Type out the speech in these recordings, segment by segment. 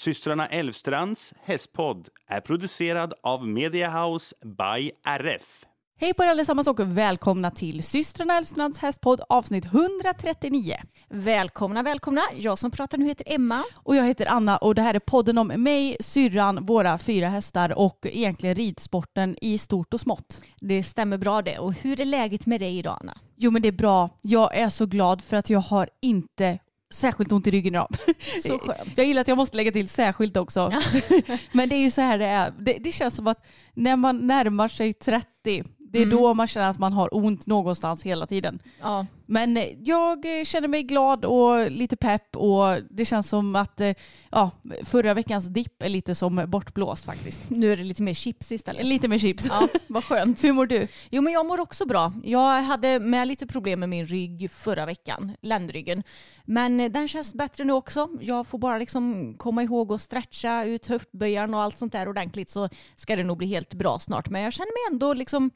Systrarna Elvstrands hästpodd är producerad av Mediahouse by RF. Hej på er allesammans och välkomna till systrarna Elfstrands hästpodd avsnitt 139. Välkomna, välkomna. Jag som pratar nu heter Emma. Och jag heter Anna och det här är podden om mig, syrran, våra fyra hästar och egentligen ridsporten i stort och smått. Det stämmer bra det. Och hur är läget med dig idag Anna? Jo men det är bra. Jag är så glad för att jag har inte särskilt ont i ryggen idag. Så skönt. Jag gillar att jag måste lägga till särskilt också. men det är ju så här det är. Det, det känns som att när man närmar sig 30 det är Mm. då man känner att man har ont någonstans hela tiden. Ja. Men eh, jag eh, känner mig glad och lite pepp och det känns som att eh, ja, förra veckans dipp är lite som bortblåst faktiskt. Nu är det lite mer chips istället. Lite med chips. Ja, vad skönt. Hur mår du? Jo men jag mår också bra. Jag hade med lite problem med min rygg förra veckan, ländryggen. Men den känns bättre nu också. Jag får bara liksom komma ihåg att stretcha ut höftböjaren och allt sånt där ordentligt så ska det nog bli helt bra snart. Men jag känner mig ändå liksom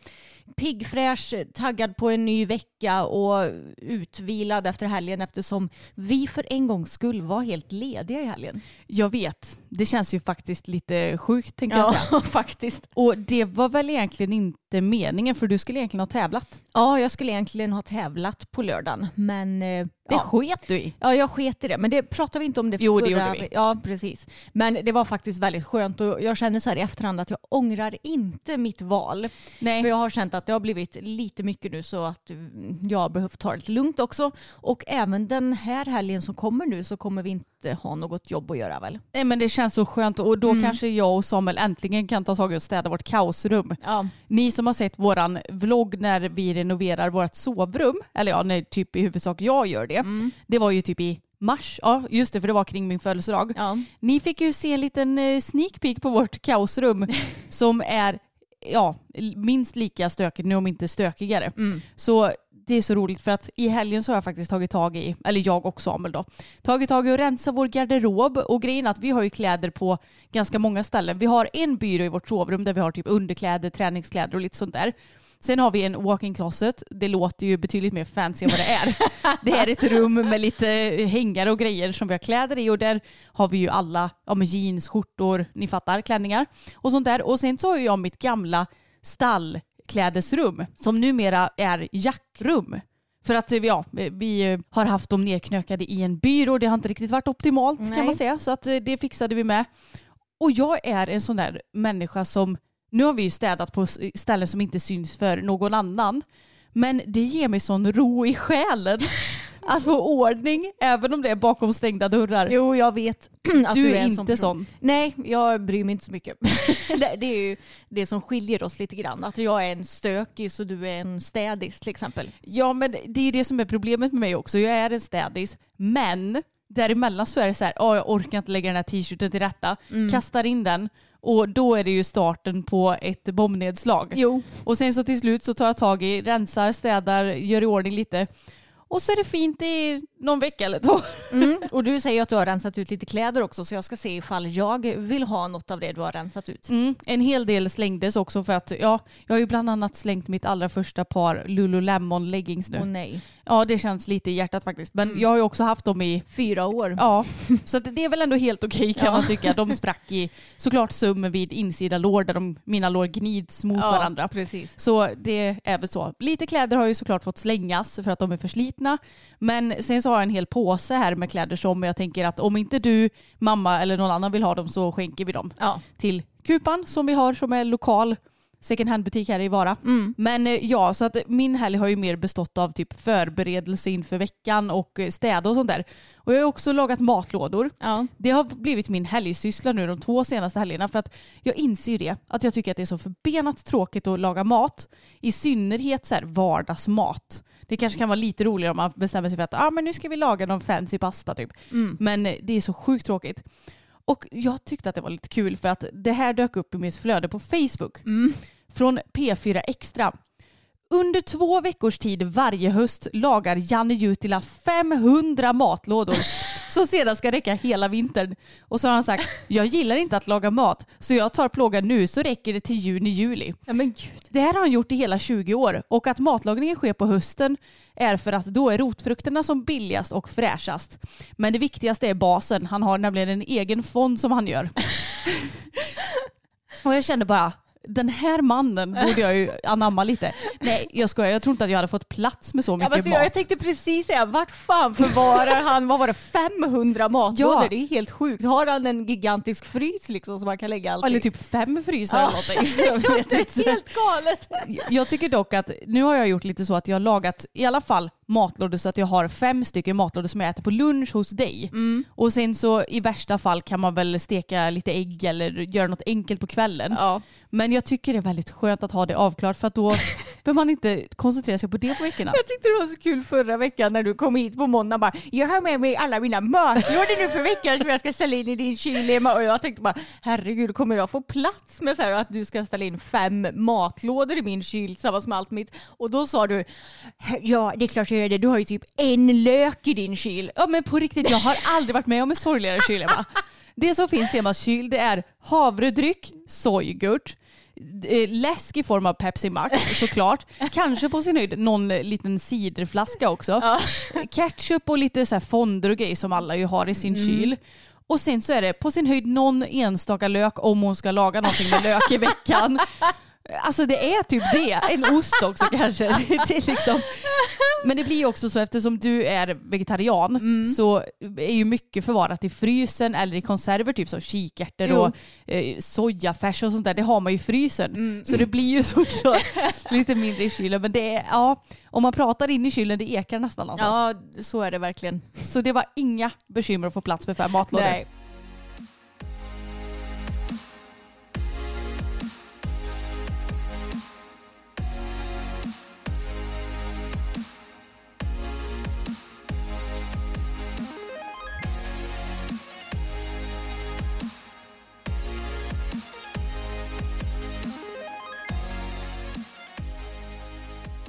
pigg, fräsch, taggad på en ny vecka och utvilad efter helgen eftersom vi för en gångs skull var helt lediga i helgen. Jag vet, det känns ju faktiskt lite sjukt tänkte jag säga. Ja, faktiskt. Och det var väl egentligen inte meningen för du skulle egentligen ha tävlat. Ja, jag skulle egentligen ha tävlat på lördagen, men eh, Det ja. sket du i. Ja, jag sket i det. Men det pratade vi inte om det Jo, det förra... gjorde vi. Ja, precis. Men det var faktiskt väldigt skönt och jag känner så här i efterhand att jag ångrar inte mitt val. Nej. För jag har känt att det har blivit lite mycket nu så att mm, jag har behövt ta det lite lugnt också. Och även den här helgen som kommer nu så kommer vi inte ha något jobb att göra väl? Nej men det känns så skönt och då Mm. kanske jag och Samuel äntligen kan ta tag i och städa vårt kaosrum. Ja. Ni som har sett våran vlogg när vi renoverar vårt sovrum, eller ja, när typ i huvudsak jag gör det. Mm. Det var ju typ i mars, ja just det för det var kring min födelsedag. Ja. Ni fick ju se en liten eh, sneak peek på vårt kaosrum som är ja, minst lika stökigt nu om inte stökigare. Mm. Så det är så roligt för att i helgen så har jag faktiskt tagit tag i, eller jag och Samuel då, tagit tag i att rensa vår garderob och grejen är att vi har ju kläder på ganska många ställen. Vi har en byrå i vårt sovrum där vi har typ underkläder, träningskläder och lite sånt där. Sen har vi en walk-in closet. Det låter ju betydligt mer fancy än vad det är. Det är ett rum med lite hängare och grejer som vi har kläder i och där har vi ju alla ja, men jeans, skjortor, ni fattar, klänningar och sånt där. Och sen så har jag mitt gamla stallklädesrum som numera är jackrum. För att ja, vi har haft dem nedknökade i en byrå. Det har inte riktigt varit optimalt kan Nej. man säga. Så att eh, det fixade vi med. Och jag är en sån där människa som, nu har vi ju städat på ställen som inte syns för någon annan. Men det ger mig sån ro i själen att få ordning även om det är bakom stängda dörrar. Jo, jag vet att du, du, är, en inte sån. Nej, jag bryr mig inte så mycket. det, är ju det som skiljer oss lite grann. Att jag är en stökis och du är en städis till exempel. Ja men det är det som är problemet med mig också. Jag är en städis men däremellan så är det så här, "Åh, jag orkar inte lägga den här t-shirten till rätta. Kastar in den och då är det ju starten på ett bombnedslag. Jo. Och sen så till slut så tar jag tag i, rensar, städar, gör i ordning lite. Och så är det fint i någon vecka eller två. Mm. Och du säger att du har rensat ut lite kläder också så jag ska se ifall jag vill ha något av det du har rensat ut. Mm, en hel del slängdes också för att ja, jag har ju bland annat slängt mitt allra första par Lululemon leggings nu. Åh nej. Ja, det känns lite i hjärtat faktiskt. Men Mm. jag har ju också haft dem i Fyra år. Ja, så att det är väl ändå helt okej kan Ja. man tycka. De sprack i såklart sömmen vid insida lår där de, mina lår gnids mot varandra. precis. Så det är väl så. Lite kläder har ju såklart fått slängas för att de är för slitna. Men sen så har jag en hel påse här med kläder som jag tänker att om inte du, mamma eller någon annan vill ha dem så skänker vi dem Ja. till Kupan som vi har som är lokal second hand-butik här i Vara. Mm. Men eh, ja, så att min helg har ju mer bestått av typ förberedelse inför veckan och eh, städa och sånt där. Och jag har också lagat matlådor. Ja. Det har blivit min helgsyssla nu de två senaste helgerna för att jag inser ju det att jag tycker att det är så förbenat tråkigt att laga mat. I synnerhet så här vardagsmat. Det kanske kan vara lite roligare om man bestämmer sig för att ah, men nu ska vi laga någon fancy pasta typ. Mm. Men eh, det är så sjukt tråkigt. Och jag tyckte att det var lite kul för att det här dök upp i mitt flöde på Facebook. Mm. Från P4 Extra. Under två veckors tid varje höst lagar Janne Jutila 500 matlådor som sedan ska räcka hela vintern. Och så har han sagt, jag gillar inte att laga mat så jag tar plågan nu så räcker det till juni-juli. ja men gud. Det här har han gjort i hela 20 år och att matlagningen sker på hösten är för att då är rotfrukterna som billigast och fräschast. Men det viktigaste är basen. Han har nämligen en egen fond som han gör. och jag kände bara, den här mannen borde jag ju anamma lite. Nej, jag skojar. Jag tror inte att jag hade fått plats med så Ja, mycket men så mat. jag, tänkte precis säga, vart fan förvarar han, vad var det, 500 matlådor? Ja. Det är helt sjukt. Har han en gigantisk frys liksom som man kan lägga allting Eller typ fem frysar Ja. eller någonting. Jag vet Det inte. är helt galet. Jag tycker dock att nu har jag gjort lite så att jag har lagat i alla fall matlådor så att jag har fem stycken matlådor som jag äter på lunch hos dig. Mm. Och sen så i värsta fall kan man väl steka lite ägg eller göra något enkelt på kvällen. Ja. Men jag tycker det är väldigt skönt att ha det avklarat för att då behöver man inte koncentrera sig på det på veckorna. Jag tyckte det var så kul förra veckan när du kom hit på måndag bara Jag har med mig alla mina matlådor nu för veckan som jag ska ställa in i din kyl Emma." och jag tänkte bara herregud kommer jag få plats med så här att du ska ställa in fem matlådor i min kyl tillsammans med allt mitt och då sa du Ja det är klart jag gör det, du har ju typ en lök i din kyl. Ja men på riktigt, jag har aldrig varit med om en sorgligare kyl Emma. Det som finns i Emmas kyl det är havredryck, sojgurt, läsk i form av Pepsi Max såklart. Kanske på sin höjd någon liten ciderflaska också. Ketchup och lite så här fonder och grejer som alla ju har i sin kyl. Och sen så är det på sin höjd någon enstaka lök om hon ska laga någonting med lök i veckan. Alltså det är typ det. En ost också kanske. Det är liksom. Men det blir ju också så eftersom du är vegetarian så är ju mycket förvarat i frysen eller i konserver typ som kikärtor Jo. och eh, sojafärs och sånt där. Det har man ju i frysen. Så det blir ju såklart lite mindre i kylen. Men det är, ja, om man pratar in i kylen det ekar nästan alltså. Ja så är det verkligen. Så det var inga bekymmer att få plats med fem matlådor. Nej.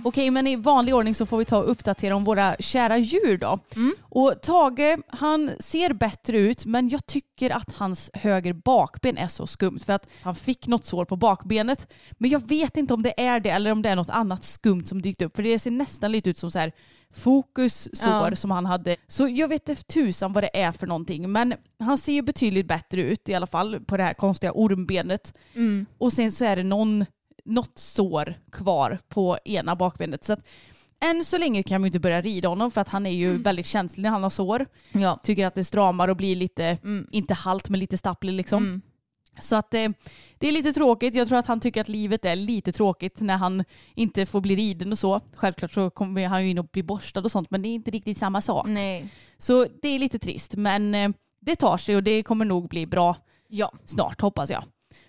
Okej, men i vanlig ordning så får vi ta och uppdatera om våra kära djur då. Mm. Och Tage, han ser bättre ut men jag tycker att hans höger bakben är så skumt för att han fick något sår på bakbenet. Men jag vet inte om det är det eller om det är något annat skumt som dykt upp för det ser nästan lite ut som så här fokussår Ja. som han hade. Så jag vet inte tusan vad det är för någonting men han ser ju betydligt bättre ut i alla fall på det här konstiga ormbenet. Mm. Och sen så är det någon, något sår kvar på ena bakbenet. Så att än så länge kan vi inte börja rida honom för att han är ju väldigt känslig när han har sår. Ja. Tycker att det stramar och blir lite, Mm. inte halt men lite stapplig liksom. Mm. Så att eh, det är lite tråkigt. Jag tror att han tycker att livet är lite tråkigt när han inte får bli riden och så. Självklart så kommer han ju in och bli borstad och sånt men det är inte riktigt samma sak. Nej. Så det är lite trist men eh, det tar sig och det kommer nog bli bra Ja. snart hoppas jag.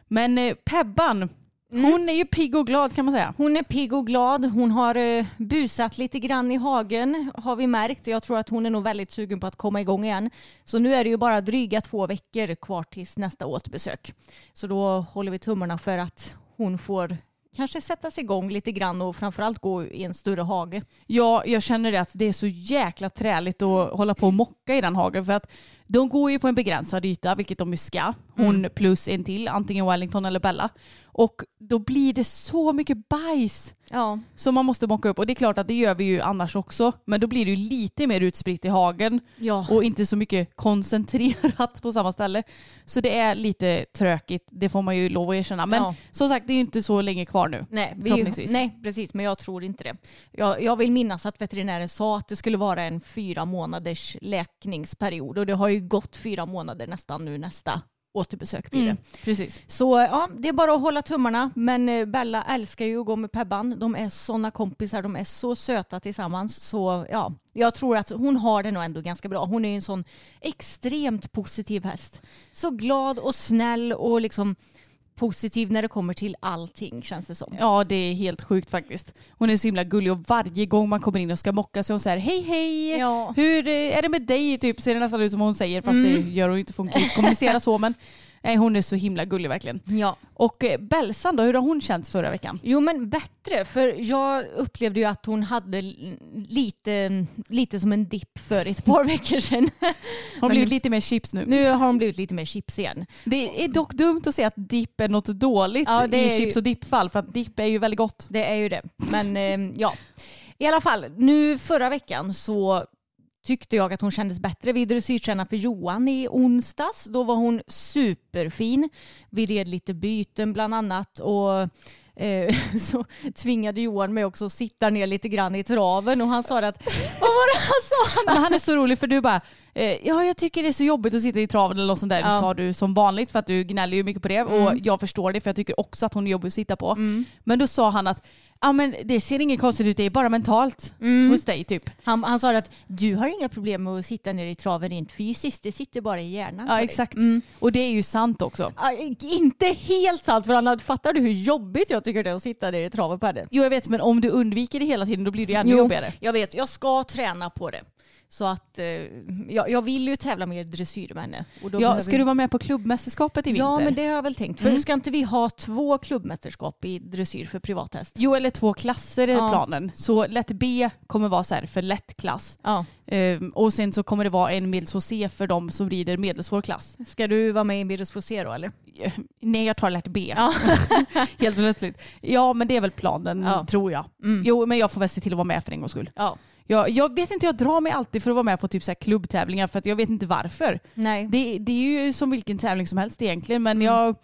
Men eh, Pebban, Mm. hon är ju pigg och glad kan man säga. Hon är pigg och glad. Hon har eh, busat lite grann i hagen har vi märkt. Jag tror att hon är nog väldigt sugen på att komma igång igen. Så nu är det ju bara dryga två veckor kvar tills nästa återbesök. Så då håller vi tummarna för att hon får kanske sätta sig igång lite grann och framförallt gå i en större hage. Ja, jag känner det att det är så jäkla träligt att hålla på och mocka i den hagen för att De går ju på en begränsad yta, vilket de ju ska. Hon Mm. plus en till, antingen Wellington eller Bella. Och då blir det så mycket bajs Ja. som man måste mocka upp. Och det är klart att det gör vi ju annars också. Men då blir det ju lite mer utspritt i hagen Ja. och inte så mycket koncentrerat på samma ställe. Så det är lite trökigt, det får man ju lov att erkänna. Men Ja. som sagt, det är ju inte så länge kvar nu. Nej, Förhoppningsvis. nej, precis. Men jag tror inte det. Jag, jag vill minnas att veterinären sa att det skulle vara en fyra månaders läkningsperiod och det har ju gått fyra månader nästan nu nästa återbesök blir det. Mm, precis. Så ja, det är bara att hålla tummarna. Men eh, Bella älskar ju att gå med Pebban. De är sådana kompisar, de är så söta tillsammans. Så ja, jag tror att hon har det nog ändå ganska bra. Hon är ju en sån extremt positiv häst. Så glad och snäll och liksom positiv när det kommer till allting känns det som. Ja, det är helt sjukt faktiskt. Hon är så himla gullig och varje gång man kommer in och ska mocka så är hon så här hej hej, Ja. hur är det med dig? Typ ser det nästan ut som hon säger fast Mm. det gör hon inte för hon kan inte kommunicera så men nej, hon är så himla gullig verkligen. Ja. Och eh, Belsan då, hur har hon känts förra veckan? Jo men bättre, för jag upplevde ju att hon hade lite, lite som en dipp för ett par veckor sedan. Hon har blivit lite mer chips nu. Nu har hon blivit lite mer chips igen. Det är dock dumt att säga att dipp är något dåligt Ja, i är ju- chips och dippfall för att dipp är ju väldigt gott. Det är ju det. Men eh, ja, i alla fall nu förra veckan så tyckte jag att hon kändes bättre. Vi dressyrtränade för Johan i onsdags. Då var hon superfin. Vi red lite byten bland annat och eh, så tvingade Johan mig också att sitta ner lite grann i traven och han sa att vad var det han sa? Men han är så rolig för du bara, eh, ja jag tycker det är så jobbigt att sitta i traven eller något sånt där. Det Ja. sa du som vanligt för att du gnäller ju mycket på det och jag förstår det för jag tycker också att hon är jobbig att sitta på. Men då sa han att ja men det ser inget konstigt ut, det är bara mentalt hos dig typ. Han, han sa att du har inga problem med att sitta ner i traven rent fysiskt, det sitter bara i hjärnan. Ja dig." exakt. Mm. Och det är ju sant också. Ja, Inte helt sant för han fattar du hur jobbigt jag tycker det är att sitta ner i traven på henne? Jo jag vet men om du undviker det hela tiden då blir det ännu Jo, jobbigare. Jag vet, jag ska träna på det. Så att eh, jag, jag vill ju tävla mer dressyr med henne. Och då Ja, ska du vara med på klubbmästerskapet i vinter? Ja men det har jag väl tänkt. För Mm. ska inte vi ha två klubbmästerskap i dressyr för privathäst? Jo eller två klasser är Ja. planen. Så lätt B kommer vara så här för lätt klass. Ja. Ehm, och sen så kommer det vara en medelsvår C för de som rider medelsvår klass. Ska du vara med i Birros se då eller? Nej jag tar lätt B. Ja. Helt plötsligt. Ja men det är väl planen Ja. tror jag. Mm. Jo men jag får väl se till att vara med för en gångs skull. Ja. Jag, jag vet inte, jag drar mig alltid för att vara med på typ så här klubbtävlingar för att jag vet inte varför. Nej. Det, det är ju som vilken tävling som helst egentligen men Mm. jag,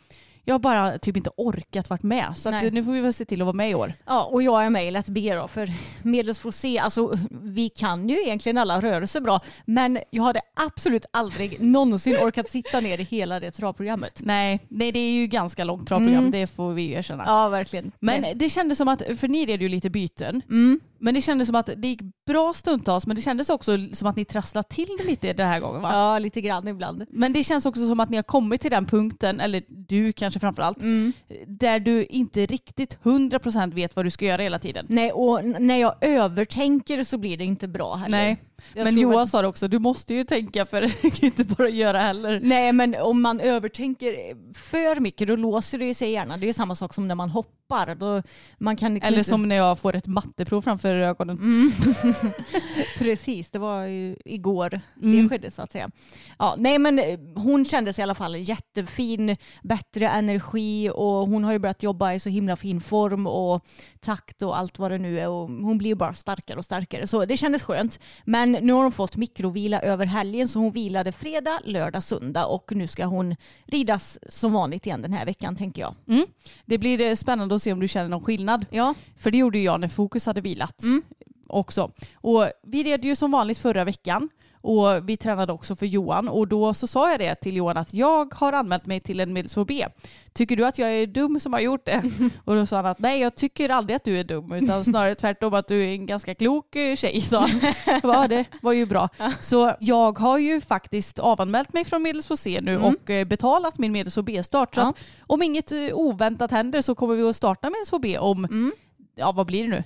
jag har bara typ inte orkat vart med. Så nu får vi väl se till att vara med i år. Ja, och jag är med i Lätt B då, för medelsvår C, alltså vi kan ju egentligen alla rörelser bra, men jag hade absolut aldrig någonsin orkat sitta ner i hela det travprogrammet. Nej, nej det är ju ganska långt travprogram, Mm. det får vi ju erkänna. Ja, verkligen. Men Nej. det kändes som att, för ni red ju lite byten, Mm. Men det kändes som att det gick bra stundtals men det kändes också som att ni trasslade till det lite den här gången va? Ja, lite grann ibland. Men det känns också som att ni har kommit till den punkten, eller du kanske framförallt, Mm. där du inte riktigt 100% vet vad du ska göra hela tiden. Nej, och när jag övertänker så blir det inte bra heller. Nej, Jag men Johan sa det också, du måste ju tänka för du kan inte bara göra heller. Nej, men om man övertänker för mycket då låser det ju sig i hjärnan. Det är samma sak som när man hoppar. Då man kan liksom Eller inte- som när jag får ett matteprov framför ögonen. Mm. Precis, det var ju igår Mm. det skedde så att säga. Ja, nej men eh, hon kändes i alla fall jättefin, bättre energi och hon har ju börjat jobba i så himla fin form och takt och allt vad det nu är och hon blir ju bara starkare och starkare. Så det kändes skönt. Men nu har hon fått mikrovila över helgen så hon vilade fredag, lördag, söndag och nu ska hon ridas som vanligt igen den här veckan tänker jag. Mm. Det blir eh, spännande att se om du känner någon skillnad. Ja, För det gjorde ju jag när Fokus hade vilat Mm. också. Och vi red ju som vanligt förra veckan och vi tränade också för Johan och då så sa jag det till Johan att jag har anmält mig till en medelsvår B. Tycker du att jag är dum som har gjort det? Och då sa han att nej jag tycker aldrig att du är dum utan snarare tvärtom att du är en ganska klok eh, tjej sa han. "Ja, det var ju bra. Så jag har ju faktiskt avanmält mig från medelsvår C nu Mm. och eh, betalat min medelsvår B-start. Så Ja. att om inget eh, oväntat händer så kommer vi att starta medelsvår B om Mm. ja vad blir det nu?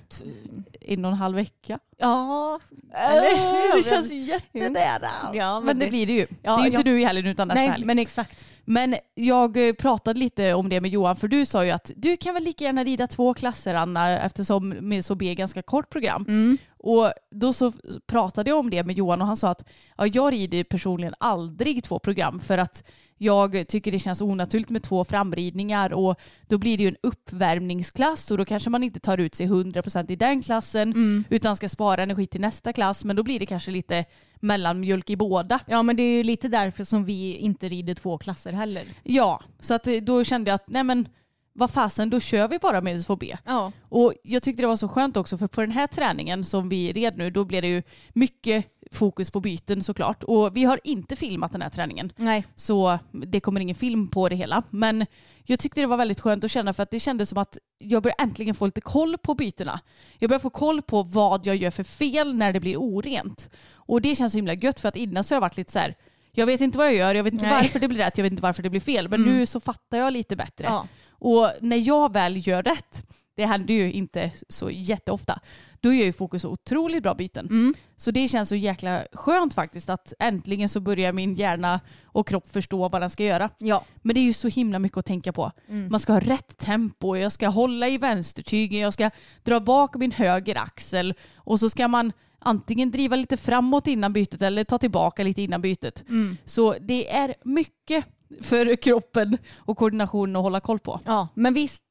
En och en halv vecka. Ja, Äh, det känns jättenära. Ja, men, men det, det- blir det ju. Ja, det är ju inte ja. du i helgen utan nästa Nej, helg. men exakt. Men jag eh, pratade lite om det med Johan för du sa ju att du kan väl lika gärna rida två klasser Anna eftersom med så B är ganska kort program. Mm. Och då så pratade jag om det med Johan och han sa att ja, jag rider personligen aldrig två program för att jag tycker det känns onaturligt med två framridningar och då blir det ju en uppvärmningsklass och då kanske man inte tar ut sig 100% i den klassen Mm. utan ska spara energi till nästa klass men då blir det kanske lite mellanmjölk i båda. Ja men det är ju lite därför som vi inte rider två klasser heller. Ja, så att eh, då kände jag att nej men vad fasen, då kör vi bara med B. Ja. Och jag tyckte det var så skönt också för på den här träningen som vi red nu då blev det ju mycket fokus på byten såklart. Och vi har inte filmat den här träningen. Nej. Så det kommer ingen film på det hela. Men jag tyckte det var väldigt skönt att känna för att det kändes som att jag börjar äntligen få lite koll på bytena. Jag börjar få koll på vad jag gör för fel när det blir orent. Och det känns så himla gött för att innan så har jag varit lite så här jag vet inte vad jag gör, jag vet inte Nej. varför det blir rätt, jag vet inte varför det blir fel. Men Mm. nu så fattar jag lite bättre. Ja. Och när jag väl gör rätt, det händer ju inte så jätteofta, då gör ju fokus otroligt bra byten. Mm. Så det känns så jäkla skönt faktiskt att äntligen så börjar min hjärna och kropp förstå vad den ska göra. Ja. Men det är ju så himla mycket att tänka på. Mm. Man ska ha rätt tempo, jag ska hålla i vänstertygen, jag ska dra bak min höger axel och så ska man antingen driva lite framåt innan bytet eller ta tillbaka lite innan bytet. Mm. Så det är mycket för kroppen och koordinationen att hålla koll på. ja. Men visst,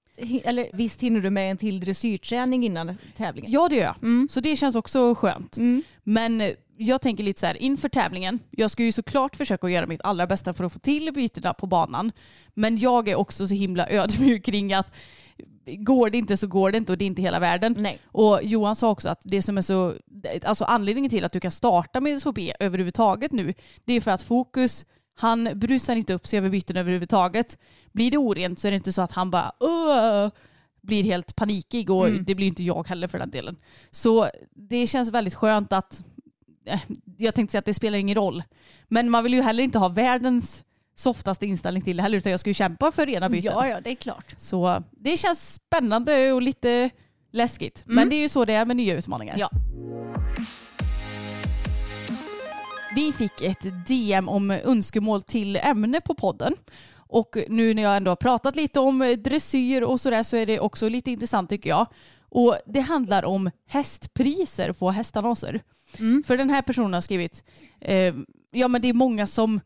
eller, visst hinner du med en till dressyrträning innan tävlingen? Ja det gör jag. Mm. Så det känns också skönt. Mm. Men eh, jag tänker lite så här inför tävlingen. Jag ska ju såklart försöka göra mitt allra bästa för att få till bytena på banan. Men jag är också så himla ödmjuk kring att går det inte så går det inte och det är inte hela världen. Nej. Och Johan sa också att det som är så, alltså anledningen till att du kan starta med SHB överhuvudtaget nu, det är för att fokus, han brusar inte upp sig över byten överhuvudtaget. Blir det orent så är det inte så att han bara Åh! blir helt panikig och Mm. det blir inte jag heller för den delen. Så det känns väldigt skönt att, eh, jag tänkte säga att det spelar ingen roll, men man vill ju heller inte ha världens softaste inställning till det heller utan jag ska ju kämpa för rena byten. Ja, ja, det är klart. Så det känns spännande och lite läskigt. Mm. Men det är ju så det är med nya utmaningar. Ja. Vi fick ett DM om önskemål till ämne på podden. Och nu när jag ändå har pratat lite om dressyr och sådär så är det också lite intressant tycker jag. Och det handlar om hästpriser på hästannonser. Mm. För den här personen har skrivit, eh, ja men det är många som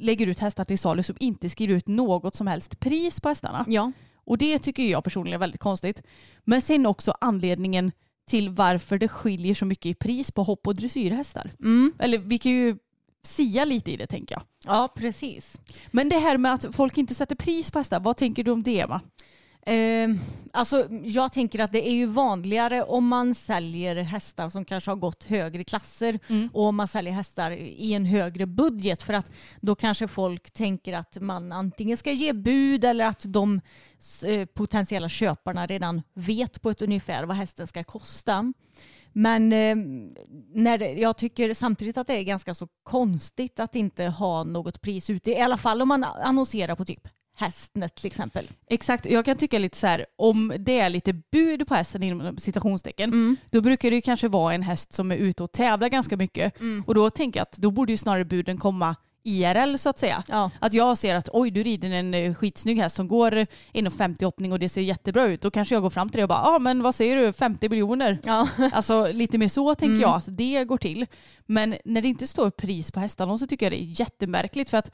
lägger ut hästar till salu som inte skriver ut något som helst pris på hästarna. Ja. Och det tycker jag personligen är väldigt konstigt. Men sen också anledningen till varför det skiljer så mycket i pris på hopp och dressyrhästar. Mm. Eller vi kan ju sia lite i det tänker jag. Ja, precis. Men det här med att folk inte sätter pris på hästar, vad tänker du om det Emma? Eh, alltså, jag tänker att det är ju vanligare om man säljer hästar som kanske har gått högre klasser Mm. och om man säljer hästar i en högre budget för att då kanske folk tänker att man antingen ska ge bud eller att de eh, potentiella köparna redan vet på ett ungefär vad hästen ska kosta. Men eh, när det, jag tycker samtidigt att det är ganska så konstigt att inte ha något pris ute. I alla fall om man annonserar på typ Hästnet till exempel. Exakt, jag kan tycka lite så här, om det är lite bud på hästen inom citationstecken, då brukar det ju kanske vara en häst som är ute och tävlar ganska mycket. Och då tänker jag att då borde ju snarare buden komma IRL så att säga. Ja. Att jag ser att oj du rider en eh, skitsnygg häst som går inom 50 hoppning och det ser jättebra ut. Då kanske jag går fram till det och bara ja ah, men vad säger du 50 miljoner? Ja. Alltså lite mer så tänker jag att det går till. Men när det inte står pris på hästannonser tycker jag det är jättemärkligt för att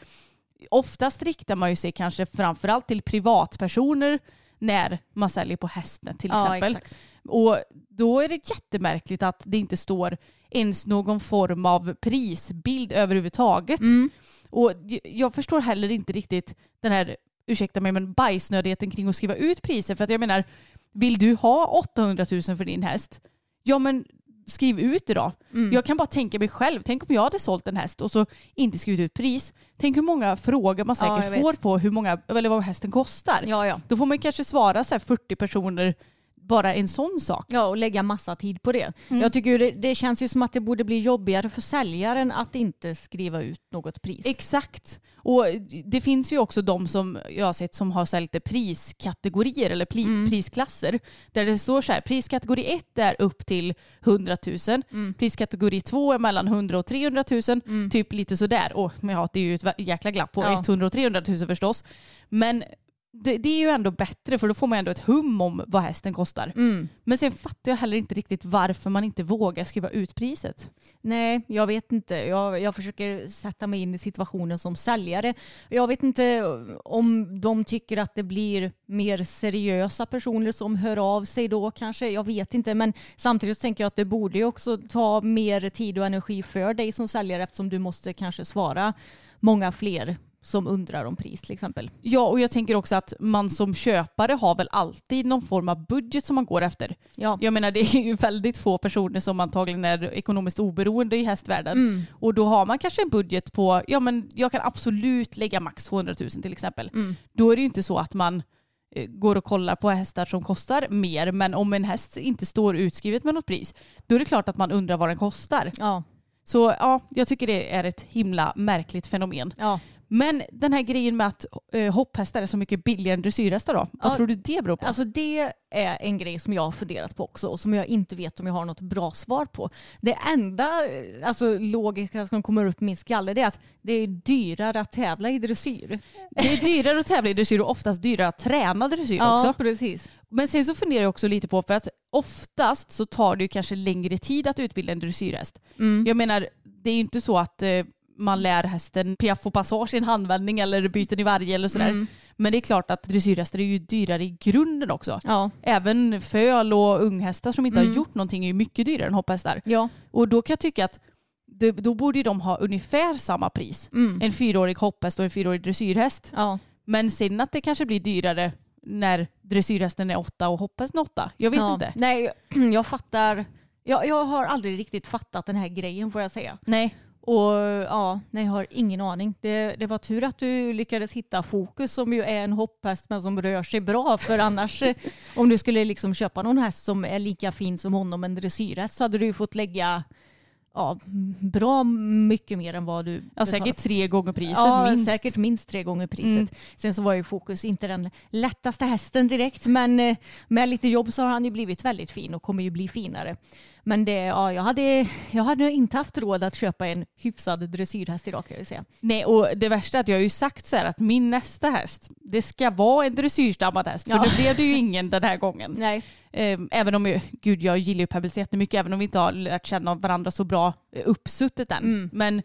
oftast riktar man ju sig kanske framförallt till privatpersoner när man säljer på Hästnet till Ja, exempel. exakt. Och då är det jättemärkligt att det inte står ens någon form av prisbild överhuvudtaget. Mm. Och jag förstår heller inte riktigt den här, ursäkta mig, men bajsnödigheten kring att skriva ut priser. För att jag menar, vill du ha 800 000 för din häst? Ja men skriv ut det då. Mm. Jag kan bara tänka mig själv, tänk om jag hade sålt en häst och så inte skrivit ut pris. Tänk hur många frågor man Ja, säkert jag får vet. på hur många, eller vad hästen kostar. Ja, ja. Då får man kanske svara så här 40 personer bara en sån sak. Ja, och lägga massa tid på det. Mm. Jag tycker det, det känns ju som att det borde bli jobbigare för säljaren att inte skriva ut något pris. Exakt. Och det finns ju också de som jag har sett som har så lite priskategorier eller pli, Mm. prisklasser. Där det står så här, priskategori 1 är upp till 100 000. Mm. Priskategori 2 är mellan 100 och 300 000. Typ lite sådär. Och, men ja, det är ju ett jäkla glapp på Ja. 100 och 300 000 förstås. Men det, det är ju ändå bättre för då får man ändå ett hum om vad hästen kostar. Mm. Men sen fattar jag heller inte riktigt varför man inte vågar skriva ut priset. Nej, jag vet inte. Jag, jag försöker sätta mig in i situationen som säljare. Jag vet inte om de tycker att det blir mer seriösa personer som hör av sig då kanske. Jag vet inte. Men samtidigt tänker jag att det borde ju också ta mer tid och energi för dig som säljare eftersom du måste kanske svara många fler som undrar om pris till exempel. Ja, och jag tänker också att man som köpare har väl alltid någon form av budget som man går efter. Ja. Jag menar det är ju väldigt få personer som antagligen är ekonomiskt oberoende i hästvärlden. Mm. Och då har man kanske en budget på, ja men jag kan absolut lägga max 200 000 till exempel. Mm. Då är det ju inte så att man eh, går och kollar på hästar som kostar mer. Men om en häst inte står utskrivet med något pris, då är det klart att man undrar vad den kostar. Ja. Så ja, jag tycker det är ett himla märkligt fenomen. Ja. Men den här grejen med att eh, hopphästar är så mycket billigare än dressyrhästar då? Vad Ja, tror du det beror på? Alltså det är en grej som jag har funderat på också och som jag inte vet om jag har något bra svar på. Det enda eh, alltså, logiska som kommer upp i min skalle det är att det är dyrare att tävla i dressyr. det är dyrare att tävla i dressyr och oftast dyrare att träna dressyr också. precis. Men sen så funderar jag också lite på för att oftast så tar det ju kanske längre tid att utbilda en dressyrhäst. Mm. Jag menar, det är ju inte så att eh, man lär hästen piaff och passage i en handvändning eller byten i varje eller sådär. Mm. Men det är klart att dressyrhästar är ju dyrare i grunden också. Ja. Även föl och unghästar som inte Mm. har gjort någonting är ju mycket dyrare än hopphästar. Ja. Och då kan jag tycka att det, då borde de ha ungefär samma pris. Mm. En fyraårig hopphäst och en fyraårig dressyrhäst. Ja. Men sen att det kanske blir dyrare när dressyrhästen är åtta och hopphästen är åtta. Jag vet inte. Nej, jag fattar. Jag, jag har aldrig riktigt fattat den här grejen får jag säga. Nej. Och ja, nej, jag har ingen aning. Det, det var tur att du lyckades hitta Fokus som ju är en hopphäst men som rör sig bra. För annars eh, om du skulle liksom köpa någon häst som är lika fin som honom, en dressyrhäst, så hade du fått lägga ja, bra mycket mer än vad du Ja, säkert tre gånger priset Ja, minst. säkert minst tre gånger priset. Mm. Sen så var ju Fokus inte den lättaste hästen direkt, men eh, med lite jobb så har han ju blivit väldigt fin och kommer ju bli finare. Men det, ja, jag, hade, jag hade inte haft råd att köpa en hyfsad dressyrhäst idag kan jag säga. Nej, och det värsta är att jag har ju sagt så här att min nästa häst, det ska vara en dressyrstammad häst. För Ja. det blev det ju ingen den här gången. Nej. Eh, Även om, gud jag gillar ju Pebbles jättemycket, även om vi inte har lärt känna varandra så bra eh, uppsuttet än. Mm. Men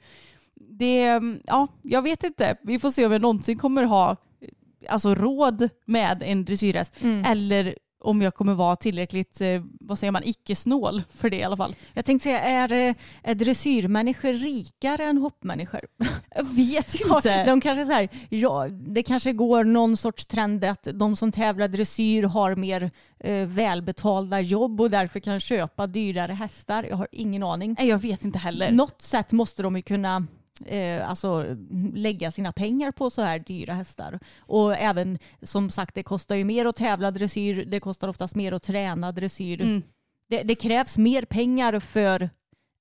det, ja, jag vet inte. Vi får se om jag någonsin kommer ha eh, alltså, råd med en dressyrhäst. Mm. Eller om jag kommer vara tillräckligt, eh, vad säger man, icke-snål för det i alla fall. Jag tänkte säga, är, eh, är dressyrmänniskor rikare än hoppmänniskor? Jag vet De kanske så här, ja, det kanske går någon sorts trend att de som tävlar dressyr har mer eh, välbetalda jobb och därför kan köpa dyrare hästar. Jag har ingen aning. Nej, jag vet inte heller. Något sätt måste de ju kunna eh, alltså, lägga sina pengar på så här dyra hästar. Och även som sagt, det kostar ju mer att tävla dressyr. Det kostar oftast mer att träna dressyr. Mm. Det, det krävs mer pengar för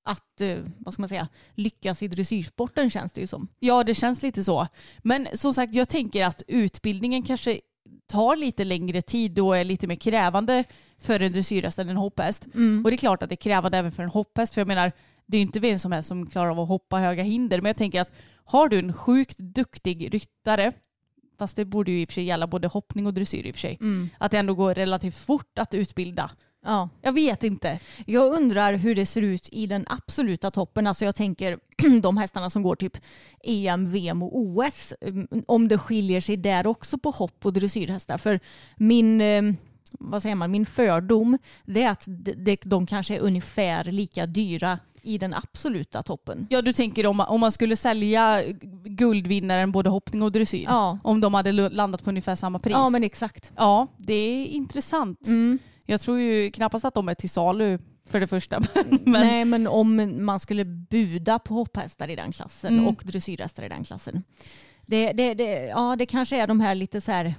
att eh, vad ska man säga, lyckas i dressyrsporten känns det ju som. Ja, det känns lite så. Men som sagt, jag tänker att utbildningen kanske tar lite längre tid och är lite mer krävande för en dressyrhäst än en hopphäst. Och det är klart att det är krävande även för en hopphäst. För jag menar, det är inte vem som helst som klarar av att hoppa höga hinder. Men jag tänker att har du en sjukt duktig ryttare, fast det borde ju i och för sig gälla både hoppning och dressyr i och för sig, att det ändå går relativt fort att utbilda. Ja. Jag vet inte. Jag undrar hur det ser ut i den absoluta toppen. Alltså jag tänker de hästarna som går typ EM, VM och OS. mm, Om det skiljer sig där också på hopp och dressyrhästar. För min, eh, vad säger man, min fördom det är att de kanske är ungefär lika dyra i den absoluta toppen. Ja, du tänker om om man skulle sälja guldvinnaren både hoppning och dressyr. Ja, Om de hade landat på ungefär samma pris. ja men exakt. Ja, det är intressant. Mm. Jag tror ju knappast att de är till salu för det första. Men, Nej, men om man skulle buda på hopphästar i den klassen Mm. och dressyrhästar i den klassen. Det, det, det, ja, det kanske är de här lite så här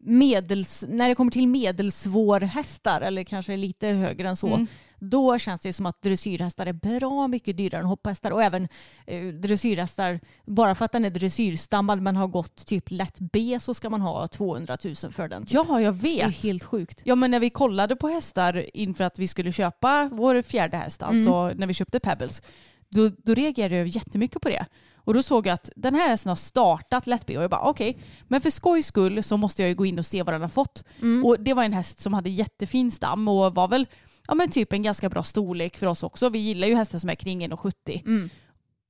medels, när det kommer till medelsvårhästar eller kanske lite högre än så. Mm. Då känns det som att dressyrhästar är bra mycket dyrare än hopphästar och även eh, dressyrhästar, bara för att den är dressyrstammad men har gått typ lätt B så ska man ha 200 000 för den. typ. Ja, jag det är vet. helt sjukt. Ja men när vi kollade på hästar inför att vi skulle köpa vår fjärde häst, alltså när vi köpte Pebbles, då, då reagerade jag jättemycket på det. Och då såg jag att den här hästen har startat lätt B och jag bara okej, men för skojs skull så måste jag ju gå in och se vad den har fått. Och det var en häst som hade jättefin stam och var väl ja, men typ en ganska bra storlek för oss också. Vi gillar ju hästar som är kring 1,70. Mm.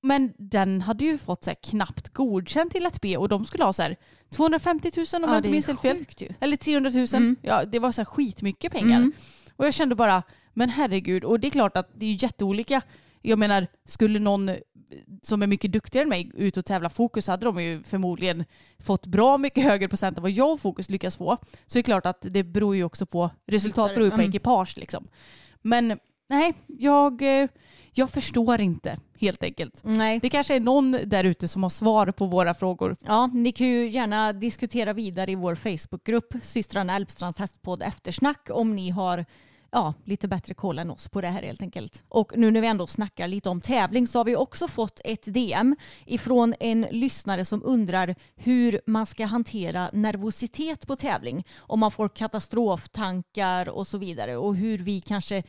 Men den hade ju fått så här, knappt godkänt till lätt B och de skulle ha så här, 250 000 om jag inte minns helt fel. Eller 300 000. Mm. Ja, det var så här skitmycket pengar. Mm. Och jag kände bara, men herregud. Och det är klart att det är jätteolika. Jag menar, skulle någon som är mycket duktigare än mig ut och tävla fokus hade de ju förmodligen fått bra mycket högre procent än vad jag och fokus lyckas få. Så det är klart att det beror ju också på, resultat beror ju på Mm. ekipage liksom. Men nej, jag, eh, jag förstår inte helt enkelt. Nej. Det kanske är någon där ute som har svar på våra frågor. Ja, ni kan ju gärna diskutera vidare i vår Facebookgrupp systrarna Älvstrands hästpodd eftersnack om ni har ja, lite bättre koll än oss på det här helt enkelt. Och nu när vi ändå snackar lite om tävling så har vi också fått ett DM ifrån en lyssnare som undrar hur man ska hantera nervositet på tävling. Om man får katastroftankar och så vidare och hur vi kanske eh,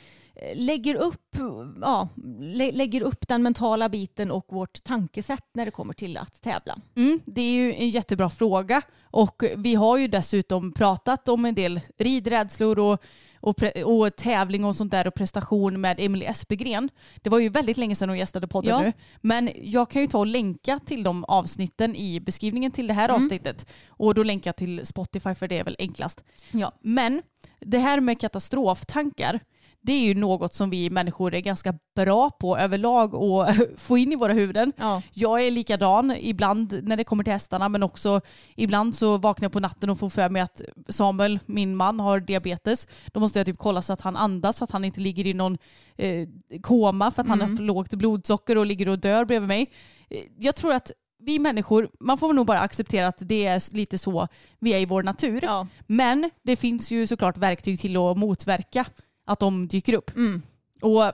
lägger upp, ja, lä- lägger upp den mentala biten och vårt tankesätt när det kommer till att tävla. Mm, det är ju en jättebra fråga och vi har ju dessutom pratat om en del ridrädslor och, och, och tävling och sånt där och prestation med Emily Espegren. Det var ju väldigt länge sedan hon gästade podden Ja. nu. Men jag kan ju ta och länka till de avsnitten i beskrivningen till det här Mm. avsnittet. Och då länkar jag till Spotify för det är väl enklast. Ja. Men det här med katastroftankar, det är ju något som vi människor är ganska bra på överlag att få in i våra huvuden. Ja. Jag är likadan ibland när det kommer till hästarna men också ibland så vaknar jag på natten och får för mig att Samuel, min man, har diabetes. Då måste jag typ kolla så att han andas så att han inte ligger i någon eh, koma för att han har för lågt blodsocker och ligger och dör bredvid mig. Eh, Jag tror att vi människor, man får nog bara acceptera att det är lite så vi är i vår natur. Ja. Men det finns ju såklart verktyg till att motverka att de dyker upp. Mm. Och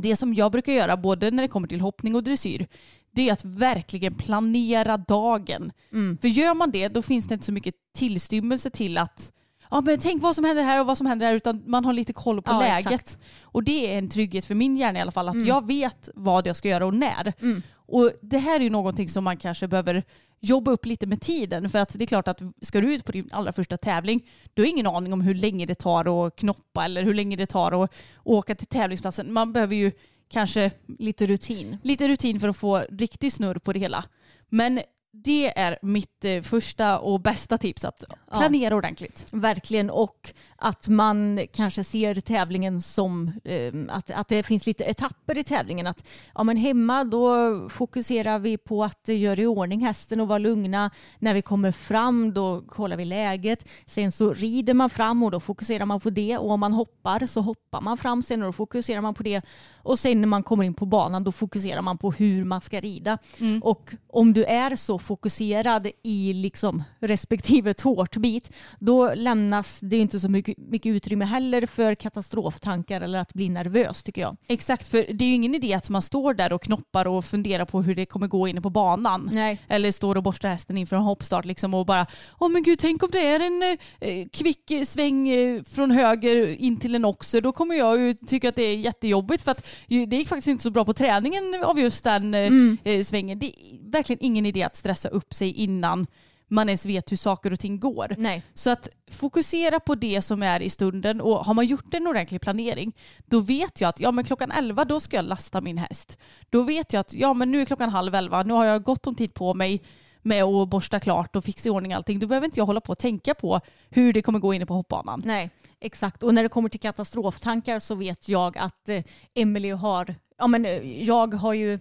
det som jag brukar göra både när det kommer till hoppning och dressyr det är att verkligen planera dagen. Mm. För gör man det då finns det inte så mycket tillstymmelse till att ja, men tänk vad som händer här och vad som händer här utan man har lite koll på Ja, läget. exakt. Och det är en trygghet för min hjärna i alla fall att Mm. jag vet vad jag ska göra och när. Mm. Och det här är ju någonting som man kanske behöver jobba upp lite med tiden. För att det är klart att ska du ut på din allra första tävling, du har ingen aning om hur länge det tar att knoppa eller hur länge det tar att åka till tävlingsplatsen. Man behöver ju kanske Lite rutin. lite rutin för att få riktig snurr på det hela. Men det är mitt eh, första och bästa tips, att planera ordentligt. Verkligen. Och att man kanske ser tävlingen som eh, att, att det finns lite etapper i tävlingen. Att ja, men hemma då fokuserar vi på att göra i ordning hästen och vara lugna. När vi kommer fram då kollar vi läget. Sen så rider man fram och då fokuserar man på det. Och om man hoppar så hoppar man fram sen och då fokuserar man på det. Och sen när man kommer in på banan då fokuserar man på hur man ska rida. Och om du är så fokuserad i liksom respektive tårtbit då lämnas det inte så mycket, mycket utrymme heller för katastroftankar eller att bli nervös tycker jag. Exakt, för det är ju ingen idé att man står där och knoppar och funderar på hur det kommer gå inne på banan. Nej. Eller står och borstar hästen inför en hoppstart liksom och bara Åh men gud, tänk om det är en eh, kvick eh, sväng eh, från höger in till en oxer. Då kommer jag ju tycka att det är jättejobbigt för att det gick faktiskt inte så bra på träningen av just den eh, eh, svängen. Det är verkligen ingen idé att stressa upp sig innan man ens vet hur saker och ting går. Nej. Så att fokusera på det som är i stunden och har man gjort en ordentlig planering då vet jag att ja, men klockan 11 då ska jag lasta min häst. Då vet jag att ja, men nu är klockan halv 11, nu har jag gott om tid på mig med att borsta klart och fixa i ordning allting. Då behöver inte jag hålla på och tänka på hur det kommer gå inne på hoppbanan. Nej, exakt. Och när det kommer till katastroftankar så vet jag att eh, Emily har, ja men eh, jag har ju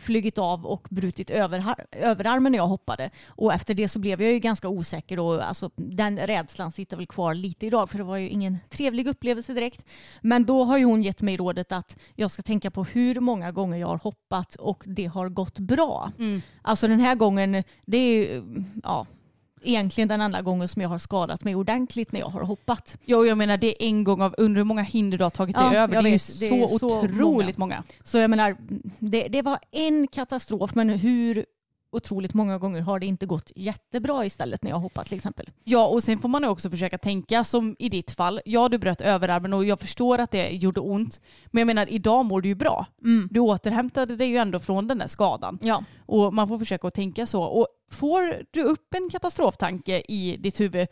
flugit av och brutit överarmen när jag hoppade. Och efter det så blev jag ju ganska osäker och alltså, den rädslan sitter väl kvar lite idag för det var ju ingen trevlig upplevelse direkt. Men då har ju hon gett mig rådet att jag ska tänka på hur många gånger jag har hoppat och det har gått bra. Alltså den här gången, det är ju, ja, egentligen den enda gången som jag har skadat mig ordentligt när jag har hoppat. Ja, och jag menar det är en gång av under hur många hinder du har tagit dig Ja, över. Det är vet. så, Det är så otroligt många. Så jag menar, det, det var en katastrof men hur otroligt många gånger har det inte gått jättebra istället när jag hoppat till exempel. Ja, och sen får man också försöka tänka som i ditt fall. Ja, du bröt överarmen och jag förstår att det gjorde ont. Men jag menar, idag mår du ju bra. Du återhämtade dig ju ändå från den där skadan. Ja. Och man får försöka att tänka så. Och får du upp en katastroftanke i ditt huvud,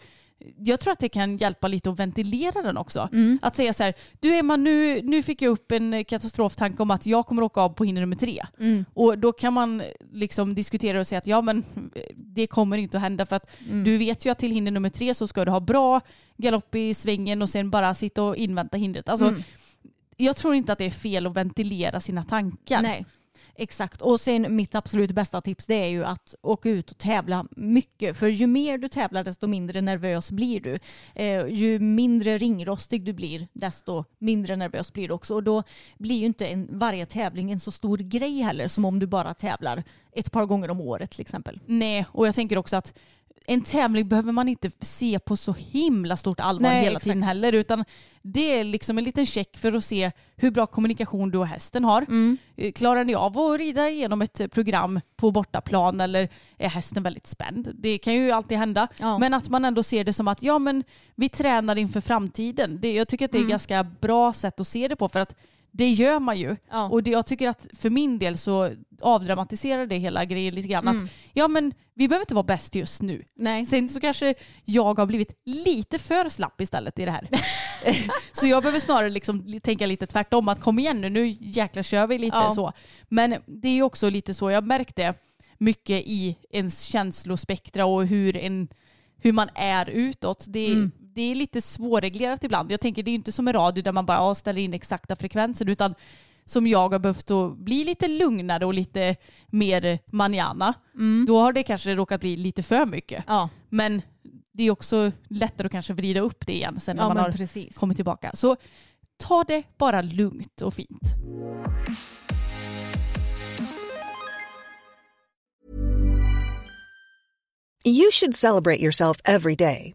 jag tror att det kan hjälpa lite att ventilera den också. Att säga så här, du Emma, nu, nu fick jag upp en katastroftanke om att jag kommer åka av på hinder nummer tre. Och då kan man liksom diskutera och säga att ja men det kommer inte att hända för att du vet ju att till hinder nummer tre så ska du ha bra galopp i svängen och sen bara sitta och invänta hindret. Alltså, Jag tror inte att det är fel att ventilera sina tankar. Nej. Exakt. Och sen mitt absolut bästa tips det är ju att åka ut och tävla mycket. För ju mer du tävlar desto mindre nervös blir du. Eh, ju mindre ringrostig du blir desto mindre nervös blir du också. Och då blir ju inte en, varje tävling en så stor grej heller som om du bara tävlar ett par gånger om året till exempel. Nej, och jag tänker också att en tävling behöver man inte se på så himla stort allvar Nej, hela exakt. tiden heller. Utan det är liksom en liten check för att se hur bra kommunikation du och hästen har. Mm. Eh, Klarar ni av att rida igenom ett program på bortaplan eller är hästen väldigt spänd? Det kan ju alltid hända. Ja. Men att man ändå ser det som att ja, men vi tränar inför framtiden. Det, jag tycker att det är Mm. ett ganska bra sätt att se det på. för att det gör man ju. Ja. Och det, jag tycker att för min del så avdramatiserar det hela grejen lite grann. Mm. Att, ja men vi behöver inte vara bäst just nu. Nej. Sen så kanske jag har blivit lite för slapp istället i det här. så jag behöver snarare liksom tänka lite tvärtom. Att kom igen nu, nu jäklar kör vi lite Ja. så. Men det är ju också lite så, jag märkte mycket i ens känslospektra och hur, en, hur man är utåt. Det, Mm. Det är lite svårreglerat ibland. Jag tänker det är inte som i radio där man bara ställer in exakta frekvenser utan som jag har behövt att bli lite lugnare och lite mer manjana. Då har det kanske råkat bli lite för mycket. Ja, Men det är också lättare att kanske vrida upp det igen sen när ja man har precis. kommit tillbaka. Så ta det bara lugnt och fint. You should celebrate yourself every day,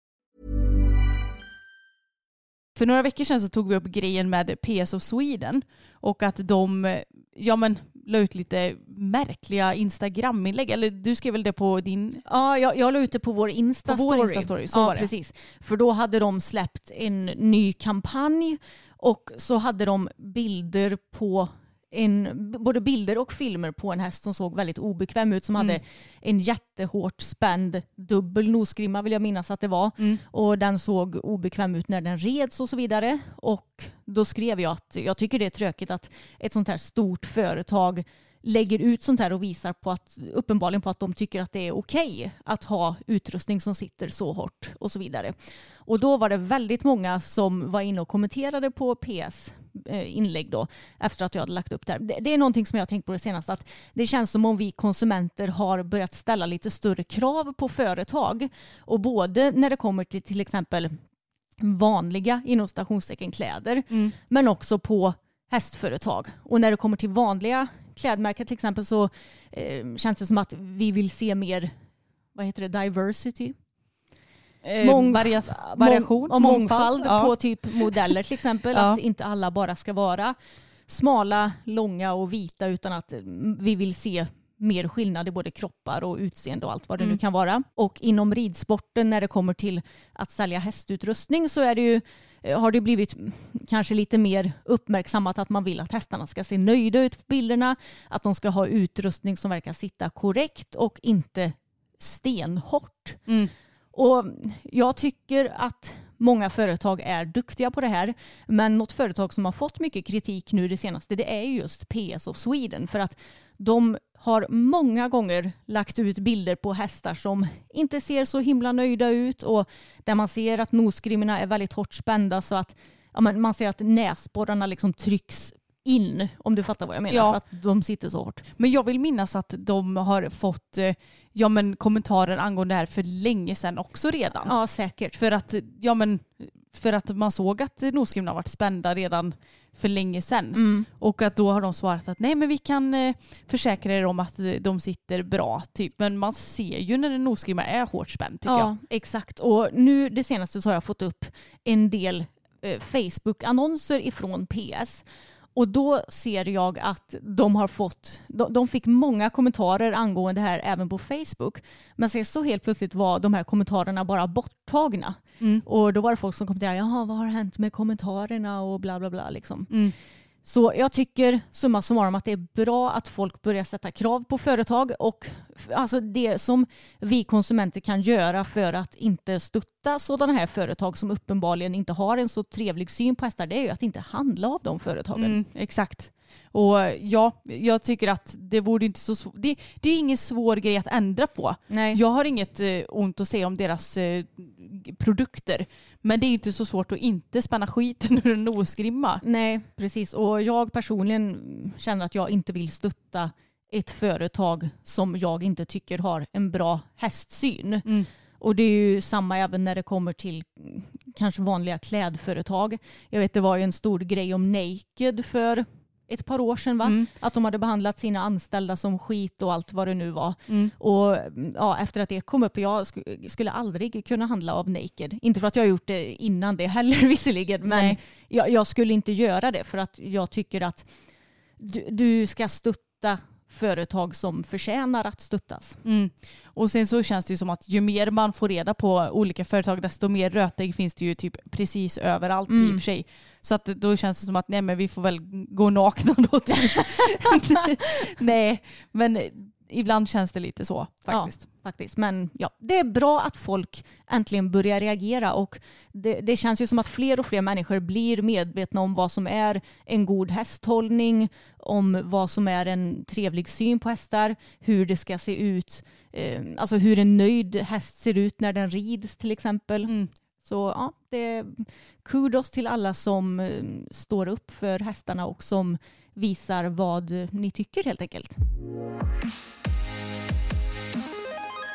För några veckor sedan så tog vi upp grejen med PS of Sweden och att de ja, men, la ut lite märkliga Instagram-inlägg. Eller du skrev väl det på din... Ja, jag, jag la ut det på vår Insta-story. Så ja, precis. För då hade de släppt en ny kampanj och så hade de bilder på en, både bilder och filmer på en häst som såg väldigt obekväm ut som hade en jättehårt spänd dubbel nosgrimma vill jag minnas att det var. Och den såg obekväm ut när den reds och så vidare. Och då skrev jag att jag tycker det är tråkigt att ett sånt här stort företag lägger ut sånt här och visar på att uppenbarligen på att de tycker att det är okej att ha utrustning som sitter så hårt och så vidare. Och då var det väldigt många som var inne och kommenterade på PS inlägg då efter att jag hade lagt upp det här. Det, är någonting som jag har tänkt på det senaste att det känns som om vi konsumenter har börjat ställa lite större krav på företag och både när det kommer till till exempel vanliga inom stationstecken kläder men också på hästföretag. Och när det kommer till vanliga klädmärken till exempel så eh, känns det som att vi vill se mer vad heter det, diversity? Eh, Mång- varia variation? Mång- mångfald Ja. på typ modeller till exempel. Ja. Att inte alla bara ska vara smala, långa och vita utan att mm, vi vill se mer skillnad i både kroppar och utseende och allt vad det Mm. nu kan vara. Och inom ridsporten när det kommer till att sälja hästutrustning så är det ju, eh, har det blivit mm, kanske lite mer uppmärksammat att man vill att hästarna ska se nöjda ut på bilderna, att de ska ha utrustning som verkar sitta korrekt och inte stenhårt. Mm. Och jag tycker att många företag är duktiga på det här. Men något företag som har fått mycket kritik nu det senaste det är just PS of Sweden. För att de har många gånger lagt ut bilder på hästar som inte ser så himla nöjda ut och där man ser att nosgrimmarna är väldigt hårt spända så att ja, man ser att näsborrarna liksom trycks in om du fattar vad jag menar Ja. för att de sitter så hårt. Men jag vill minnas att de har fått eh, ja, men kommentarer angående det här för länge sedan också redan. Ja säkert. För, att, ja, men, för att man såg att nosgrimmarna varit spända redan för länge sedan. Mm. Och att då har de svarat att nej men vi kan eh, försäkra er om att eh, de sitter bra. Typ. Men man ser ju när en nosgrimma är hårt spänd tycker ja, jag. exakt. Och nu det senaste så har jag fått upp en del eh, Facebook-annonser ifrån PS. Och då ser jag att de har fått, de, de fick många kommentarer angående det här även på Facebook. Men sen så helt plötsligt var de här kommentarerna bara borttagna. Mm. Och då var det folk som kommenterade, jaha vad har hänt med kommentarerna och bla bla bla liksom. Mm. Så jag tycker summa summarum att det är bra att folk börjar sätta krav på företag och alltså det som vi konsumenter kan göra för att inte stötta sådana här företag som uppenbarligen inte har en så trevlig syn på hästar det är ju att inte handla av de företagen. Mm, exakt. Och ja, jag tycker att det borde inte så svårt. Det, det är ingen svår grej att ändra på. Nej. Jag har inget eh, ont att säga om deras eh, produkter. Men det är inte så svårt att inte spänna skiten ur en nosgrimma. Nej, precis. Och jag personligen känner att jag inte vill stötta ett företag som jag inte tycker har en bra hästsyn. Mm. Och det är ju samma även när det kommer till kanske vanliga klädföretag. Jag vet det var ju en stor grej om Naked för ett par år sedan va? Mm. Att de hade behandlat sina anställda som skit och allt vad det nu var. Mm. Och mm, ja, efter att det kom upp, jag sk- skulle aldrig kunna handla av Naked. Inte för att jag har gjort det innan det heller visserligen, men jag, jag skulle inte göra det för att jag tycker att du, du ska stötta företag som förtjänar att stöttas. Mm. Och sen så känns det ju som att ju mer man får reda på olika företag desto mer rötägg finns det ju typ precis överallt i Mm. och för sig. Så att då känns det som att nej men vi får väl gå nakna då. Typ. nej men ibland känns det lite så faktiskt. Faktiskt. Men ja, det är bra att folk äntligen börjar reagera och det, det känns ju som att fler och fler människor blir medvetna om vad som är en god hästhållning, om vad som är en trevlig syn på hästar, hur det ska se ut, eh, alltså hur en nöjd häst ser ut när den rids till exempel. Mm. Så ja, det är kudos till alla som eh, står upp för hästarna och som visar vad ni tycker helt enkelt.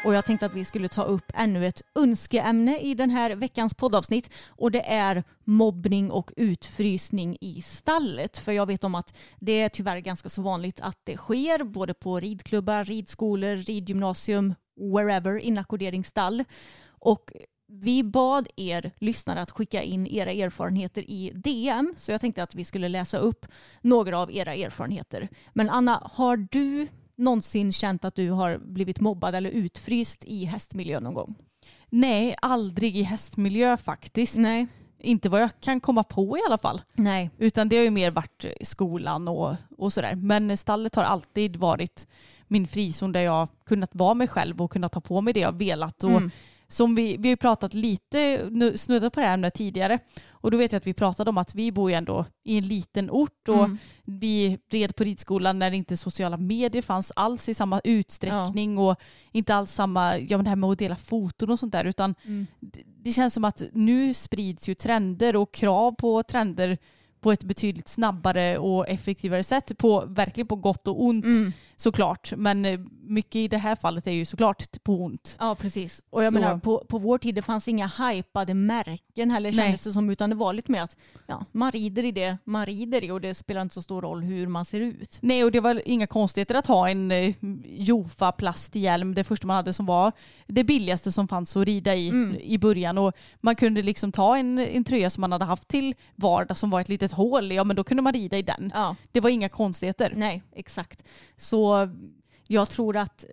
Och jag tänkte att vi skulle ta upp ännu ett önskeämne i den här veckans poddavsnitt och det är mobbning och utfrysning i stallet. För jag vet om att det är tyvärr ganska så vanligt att det sker både på ridklubbar, ridskolor, ridgymnasium, wherever, inackorderingsstall. Och vi bad er lyssnare att skicka in era erfarenheter i DM så jag tänkte att vi skulle läsa upp några av era erfarenheter. Men Anna, har du någonsin känt att du har blivit mobbad eller utfryst i hästmiljö någon gång? Nej, aldrig i hästmiljö faktiskt. Nej. Inte vad jag kan komma på i alla fall. Nej. Utan det har ju mer varit i skolan och, och sådär. Men stallet har alltid varit min frizon där jag kunnat vara mig själv och kunnat ta på mig det jag velat. Och Mm. Som vi, vi har pratat lite, nu- snuddat på det här ämnet tidigare. Och då vet jag att vi pratade om att vi bor ju ändå i en liten ort och Mm. vi red på ridskolan när inte sociala medier fanns alls i samma utsträckning och inte alls samma, ja men det här med att dela foton och sånt där utan Mm. det- det känns som att nu sprids ju trender och krav på trender på ett betydligt snabbare och effektivare sätt. På, verkligen på gott och ont Mm. Såklart. Men eh, mycket i det här fallet är ju såklart på ont. Ja, precis. Och jag Så- menar, på, på vår tid det fanns inga hypade märken heller Nej. kändes det som, utan det var lite mer att ja, man rider i det man rider i och det spelar inte så stor roll hur man ser ut. Nej och det var inga konstigheter att ha en eh, Jofa plasthjälm, det första man hade som var det billigaste som fanns att rida i Mm. i början. Och man kunde liksom ta en, en tröja som man hade haft till vardag som var ett litet hål, ja men då kunde man rida i den. Ja, Det var inga konstigheter. nej, exakt. Så Jag tror att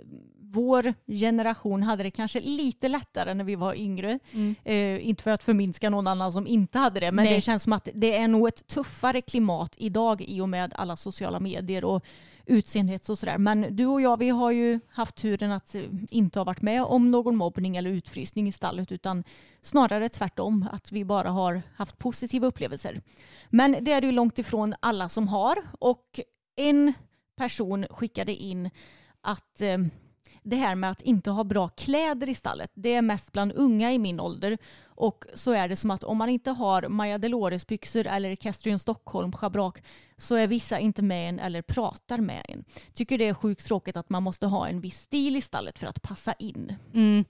vår generation hade det kanske lite lättare när vi var yngre. Eh, inte för att förminska någon annan som inte hade det, men Nej. det känns som att det är nog ett tuffare klimat idag i och med alla sociala medier och utseendet och sådär. Men du och jag, vi har ju haft turen att eh, inte ha varit med om någon mobbning eller utfrysning i stallet, utan snarare tvärtom, att vi bara har haft positiva upplevelser. Men det är det ju långt ifrån alla som har och en person skickade in att eh, det här med att inte ha bra kläder i stallet, det är mest bland unga i min ålder. Och så är det som att om man inte har Maja Delores byxor eller Castrian Stockholm schabrak så är vissa inte med en eller pratar med en. Tycker det är sjukt tråkigt att man måste ha en viss stil i stallet för att passa in. Mm.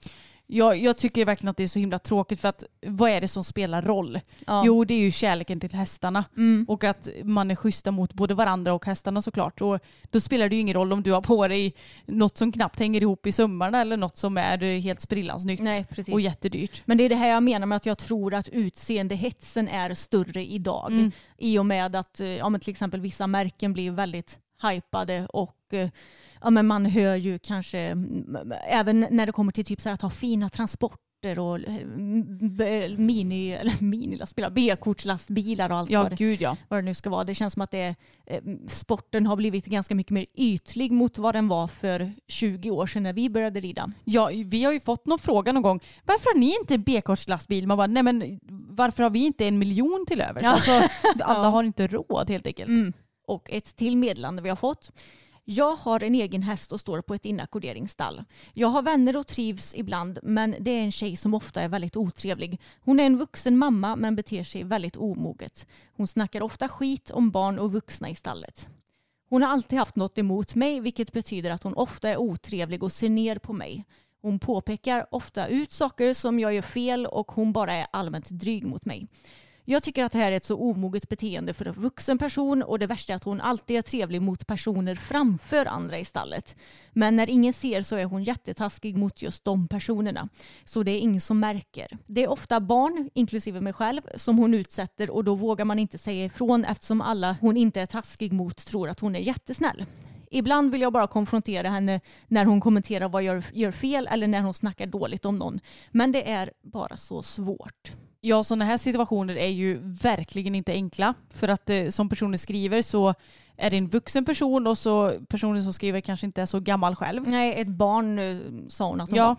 Jag, jag tycker verkligen att det är så himla tråkigt för att vad är det som spelar roll? Ja. Jo det är ju kärleken till hästarna Mm. och att man är schyssta mot både varandra och hästarna såklart. Och då spelar det ju ingen roll om du har på dig något som knappt hänger ihop i sömmarna eller något som är eh, helt sprillans nytt Nej, och jättedyrt. Men det är det här jag menar med att jag tror att utseendehetsen är större idag. Mm. I och med att eh, ja, till exempel vissa märken blir väldigt hypade och eh, ja, men man hör ju kanske mm, även när det kommer till typ så att ha fina transporter och eh, mini, eller minilastbilar, B-kortslastbilar och allt Ja vad, gud ja. vad det nu ska vara. Det känns som att det, eh, sporten har blivit ganska mycket mer ytlig mot vad den var för 20 år sedan när vi började rida. Ja, vi har ju fått någon fråga någon gång. Varför har ni inte en B-kortslastbil? Man bara, nej men varför har vi inte en miljon till övers? Ja. Alltså, alla har inte råd helt enkelt. Mm. Och ett till meddelande vi har fått. Jag har en egen häst och står på ett inackorderingsstall. Jag har vänner och trivs ibland men det är en tjej som ofta är väldigt otrevlig. Hon är en vuxen mamma men beter sig väldigt omoget. Hon snackar ofta skit om barn och vuxna i stallet. Hon har alltid haft något emot mig vilket betyder att hon ofta är otrevlig och ser ner på mig. Hon påpekar ofta ut saker som jag gör fel och hon bara är allmänt dryg mot mig. Jag tycker att det här är ett så omoget beteende för en vuxen person och det värsta är att hon alltid är trevlig mot personer framför andra i stallet. Men när ingen ser så är hon jättetaskig mot just de personerna. Så det är ingen som märker. Det är ofta barn, inklusive mig själv, som hon utsätter och då vågar man inte säga ifrån eftersom alla hon inte är taskig mot tror att hon är jättesnäll. Ibland vill jag bara konfrontera henne när hon kommenterar vad jag gör fel eller när hon snackar dåligt om någon. Men det är bara så svårt. Ja, sådana här situationer är ju verkligen inte enkla. För att eh, som personen skriver så är det en vuxen person och så personen som skriver kanske inte är så gammal själv. Nej, ett barn eh, sa hon att hon Ja.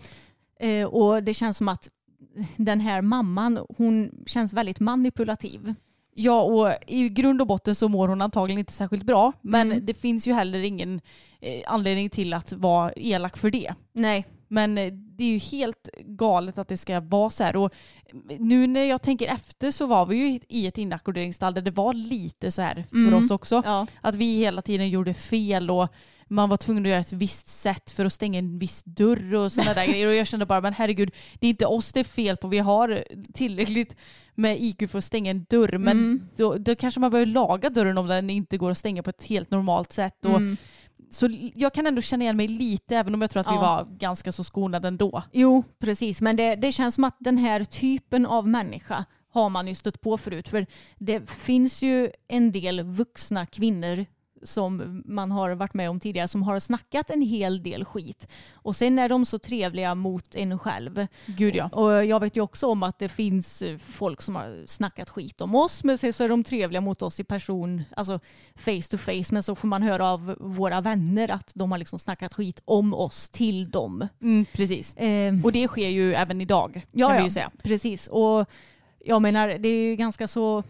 var. Eh, och det känns som att den här mamman, hon känns väldigt manipulativ. Ja, och i grund och botten så mår hon antagligen inte särskilt bra. Men Mm. det finns ju heller ingen eh, anledning till att vara elak för det. Nej. Men det är ju helt galet att det ska vara så här. Och nu när jag tänker efter så var vi ju i ett inackorderingsstall där det var lite så här för Mm. oss också. Ja. Att vi hela tiden gjorde fel och man var tvungen att göra ett visst sätt för att stänga en viss dörr och sådana där grejer. Och jag kände bara, men herregud, det är inte oss det är fel på. Vi har tillräckligt med IQ för att stänga en dörr. Men Mm. då, då kanske man behöver laga dörren om den inte går att stänga på ett helt normalt sätt. Och, Mm. Så jag kan ändå känna igen mig lite, även om jag tror att vi Ja. var ganska så skonade ändå. Jo, precis. Men det, det känns som att den här typen av människa har man ju stött på förut. För det finns ju en del vuxna kvinnor som man har varit med om tidigare som har snackat en hel del skit. Och sen är de så trevliga mot en själv. Gud ja. Och jag vet ju också om att det finns eh, folk som har snackat skit om oss men sen så är de trevliga mot oss i person, alltså face to face. Men så får man höra av våra vänner att de har liksom snackat skit om oss till dem. Mm, precis. Eh, Och det sker ju även idag Ja, kan vi ja. ju säga. Precis, och jag menar det är ju ganska så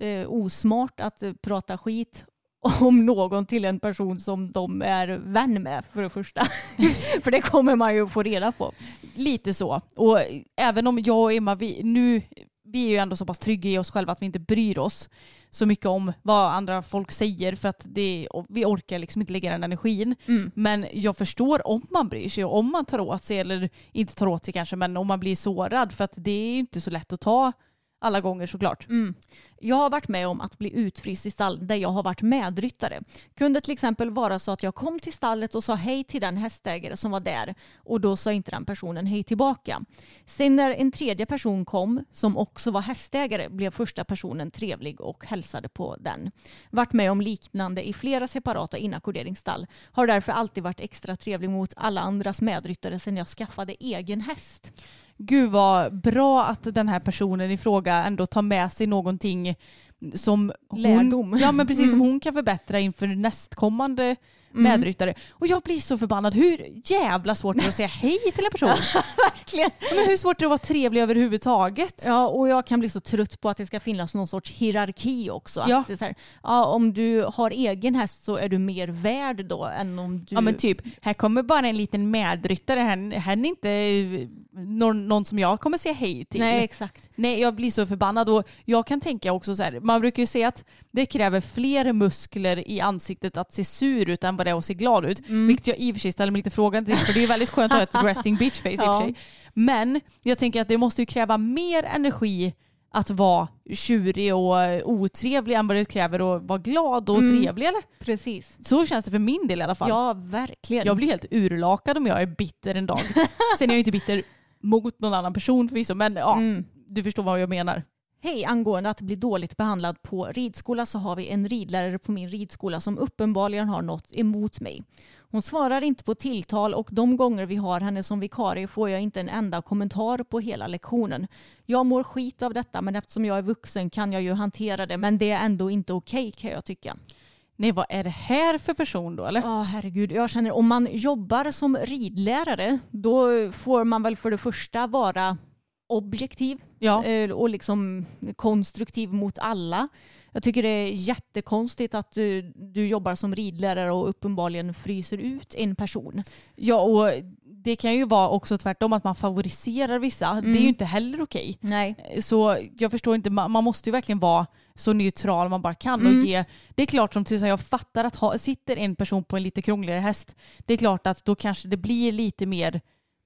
eh, osmart att eh, prata skit om någon till en person som de är vän med för det första. för det kommer man ju få reda på. Lite så. Och även om jag och Emma, vi, nu, vi är ju ändå så pass trygga i oss själva att vi inte bryr oss så mycket om vad andra folk säger för att det, vi orkar liksom inte lägga den energin. Mm. Men jag förstår om man bryr sig och om man tar åt sig eller inte tar åt sig kanske men om man blir sårad för att det är inte så lätt att ta alla gånger såklart. Mm. Jag har varit med om att bli utfryst i stall där jag har varit medryttare. Kunde till exempel vara så att jag kom till stallet och sa hej till den hästägare som var där och då sa inte den personen hej tillbaka. Sen när en tredje person kom som också var hästägare blev första personen trevlig och hälsade på den. Varit med om liknande i flera separata inackorderingsstall. Har därför alltid varit extra trevlig mot alla andras medryttare sedan jag skaffade egen häst. Gud vad bra att den här personen i fråga ändå tar med sig någonting som hon, ja, men precis som Mm. hon kan förbättra inför nästkommande medryttare. Och jag blir så förbannad. Hur jävla svårt är det att säga hej till en person? Verkligen. Men hur svårt är det att vara trevlig överhuvudtaget? Ja, och jag kan bli så trött på att det ska finnas någon sorts hierarki också. Ja. Att här, ja, om du har egen häst så är du mer värd då än om du... Ja men typ, här kommer bara en liten medryttare. Han är inte någon, någon som jag kommer säga hej till. Nej, exakt. Nej, jag blir så förbannad och jag kan tänka också så här, man brukar ju säga att det kräver fler muskler i ansiktet att se sur ut än vad det är att se glad ut. Mm. Vilket jag i och för sig ställer mig lite frågan till för det är väldigt skönt att ha ett resting bitch face i och Ja. för sig. Men jag tänker att det måste ju kräva mer energi att vara tjurig och otrevlig än vad det kräver att vara glad och Mm. trevlig eller? Precis. Så känns det för min del i alla fall. Ja, verkligen. Jag blir helt urlakad om jag är bitter en dag. Sen är jag ju inte bitter mot någon annan person förvisso men ja, Mm. du förstår vad jag menar. Hej, angående att bli dåligt behandlad på ridskola så har vi en ridlärare på min ridskola som uppenbarligen har något emot mig. Hon svarar inte på tilltal och de gånger vi har henne som vikarie får jag inte en enda kommentar på hela lektionen. Jag mår skit av detta men eftersom jag är vuxen kan jag ju hantera det men det är ändå inte okej kan jag tycka. Nej vad är det här för person då eller? Ja, herregud. Jag känner om man jobbar som ridlärare då får man väl för det första vara objektiv Ja. eh, och liksom konstruktiv mot alla. Jag tycker det är jättekonstigt att du, du jobbar som ridlärare och uppenbarligen fryser ut en person. Ja och det kan ju vara också tvärtom att man favoriserar vissa. Det är ju inte heller okej. Nej. Så jag förstår inte, man, man måste ju verkligen vara så neutral man bara kan Mm. och ge. Det är klart som tusan, jag fattar att ha, sitter en person på en lite krångligare häst, det är klart att då kanske det blir lite mer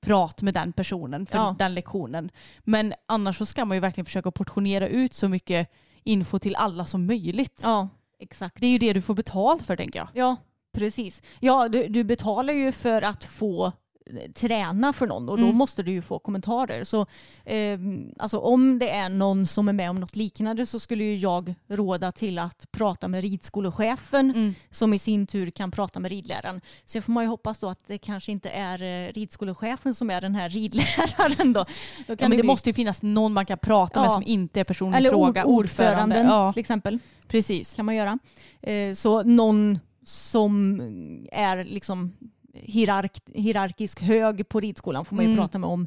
prat med den personen för Ja. den lektionen. Men annars så ska man ju verkligen försöka portionera ut så mycket info till alla som möjligt. Ja, exakt. Det är ju det du får betalt för tänker jag. Ja, precis. Ja, du, du betalar ju för att få träna för någon och då Mm. måste du ju få kommentarer. Så eh, alltså om det är någon som är med om något liknande så skulle ju jag råda till att prata med ridskolechefen Mm. som i sin tur kan prata med ridläraren. Sen får man ju hoppas då att det kanske inte är eh, ridskolechefen som är den här ridläraren då. då Ja, men det bli- måste ju finnas någon man kan prata med Ja. som inte är personen eller i fråga. ord, ordföranden Ja, till exempel precis. kan man göra. Eh, så någon som är liksom hierark, hierarkisk hög på ridskolan får man ju Mm. prata med om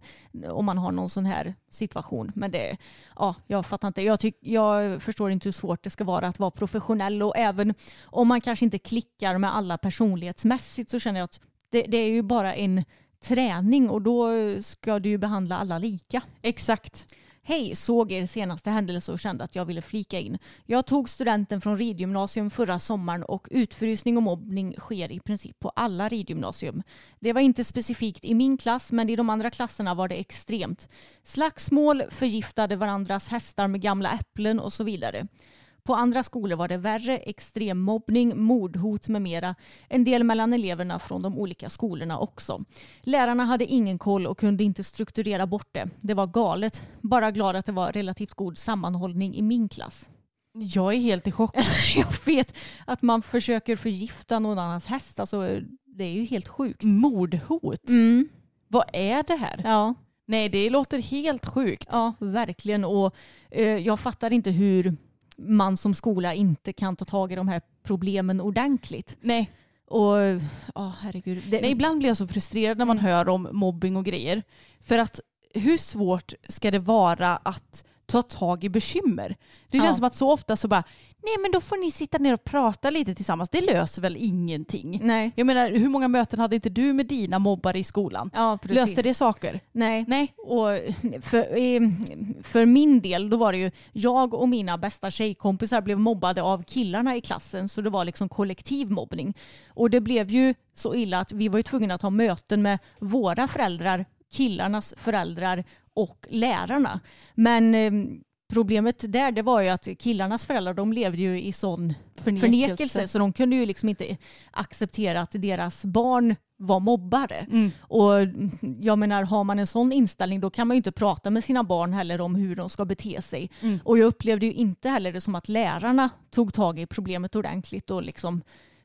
om man har någon sån här situation. Men det, ja, jag fattar inte. Jag, tyck, jag förstår inte hur svårt det ska vara att vara professionell och även om man kanske inte klickar med alla personlighetsmässigt så känner jag att det, det är ju bara en träning och då ska du ju behandla alla lika. Exakt. Hej, såg er senaste händelse och kände att jag ville flika in. Jag tog studenten från ridgymnasium förra sommaren och utfrysning och mobbning sker i princip på alla ridgymnasium. Det var inte specifikt i min klass men i de andra klasserna var det extremt. Slagsmål, förgiftade varandras hästar med gamla äpplen och så vidare. På andra skolor var det värre, extremmobbning, mordhot med mera. En del mellan eleverna från de olika skolorna också. Lärarna hade ingen koll och kunde inte strukturera bort det. Det var galet. Bara glad att det var relativt god sammanhållning i min klass. Jag är helt i chock. Jag vet att man försöker förgifta någon annans häst. Alltså, det är ju helt sjukt. Mordhot. Mm. Vad är det här? Ja, Nej, det låter helt sjukt. ja, verkligen. Och eh, jag fattar inte hur man som skola inte kan ta tag i de här problemen ordentligt. Nej. Och ja, herregud. Det, Nej, ibland blir jag så frustrerad när man hör om mobbing och grejer. För att hur svårt ska det vara att ta tag i bekymmer? Det känns Ja. som att så ofta så bara, nej men då får ni sitta ner och prata lite tillsammans. Det löser väl ingenting? Nej. Jag menar, hur många möten hade inte du med dina mobbare i skolan? Ja, precis. Löste det saker? Nej. Nej. Och för, för min del då var det ju jag och mina bästa tjejkompisar blev mobbade av killarna i klassen så det var liksom kollektiv mobbning. Och det blev ju så illa att vi var tvungna att ha möten med våra föräldrar, killarnas föräldrar och lärarna. Men eh, problemet där det var ju att killarnas föräldrar de levde ju i sån Förnekelse. förnekelse så de kunde ju liksom inte acceptera att deras barn var mobbare. Mm. Och jag menar, har man en sån inställning då kan man ju inte prata med sina barn heller om hur de ska bete sig. Mm. Och jag upplevde ju inte heller det som att lärarna tog tag i problemet ordentligt och liksom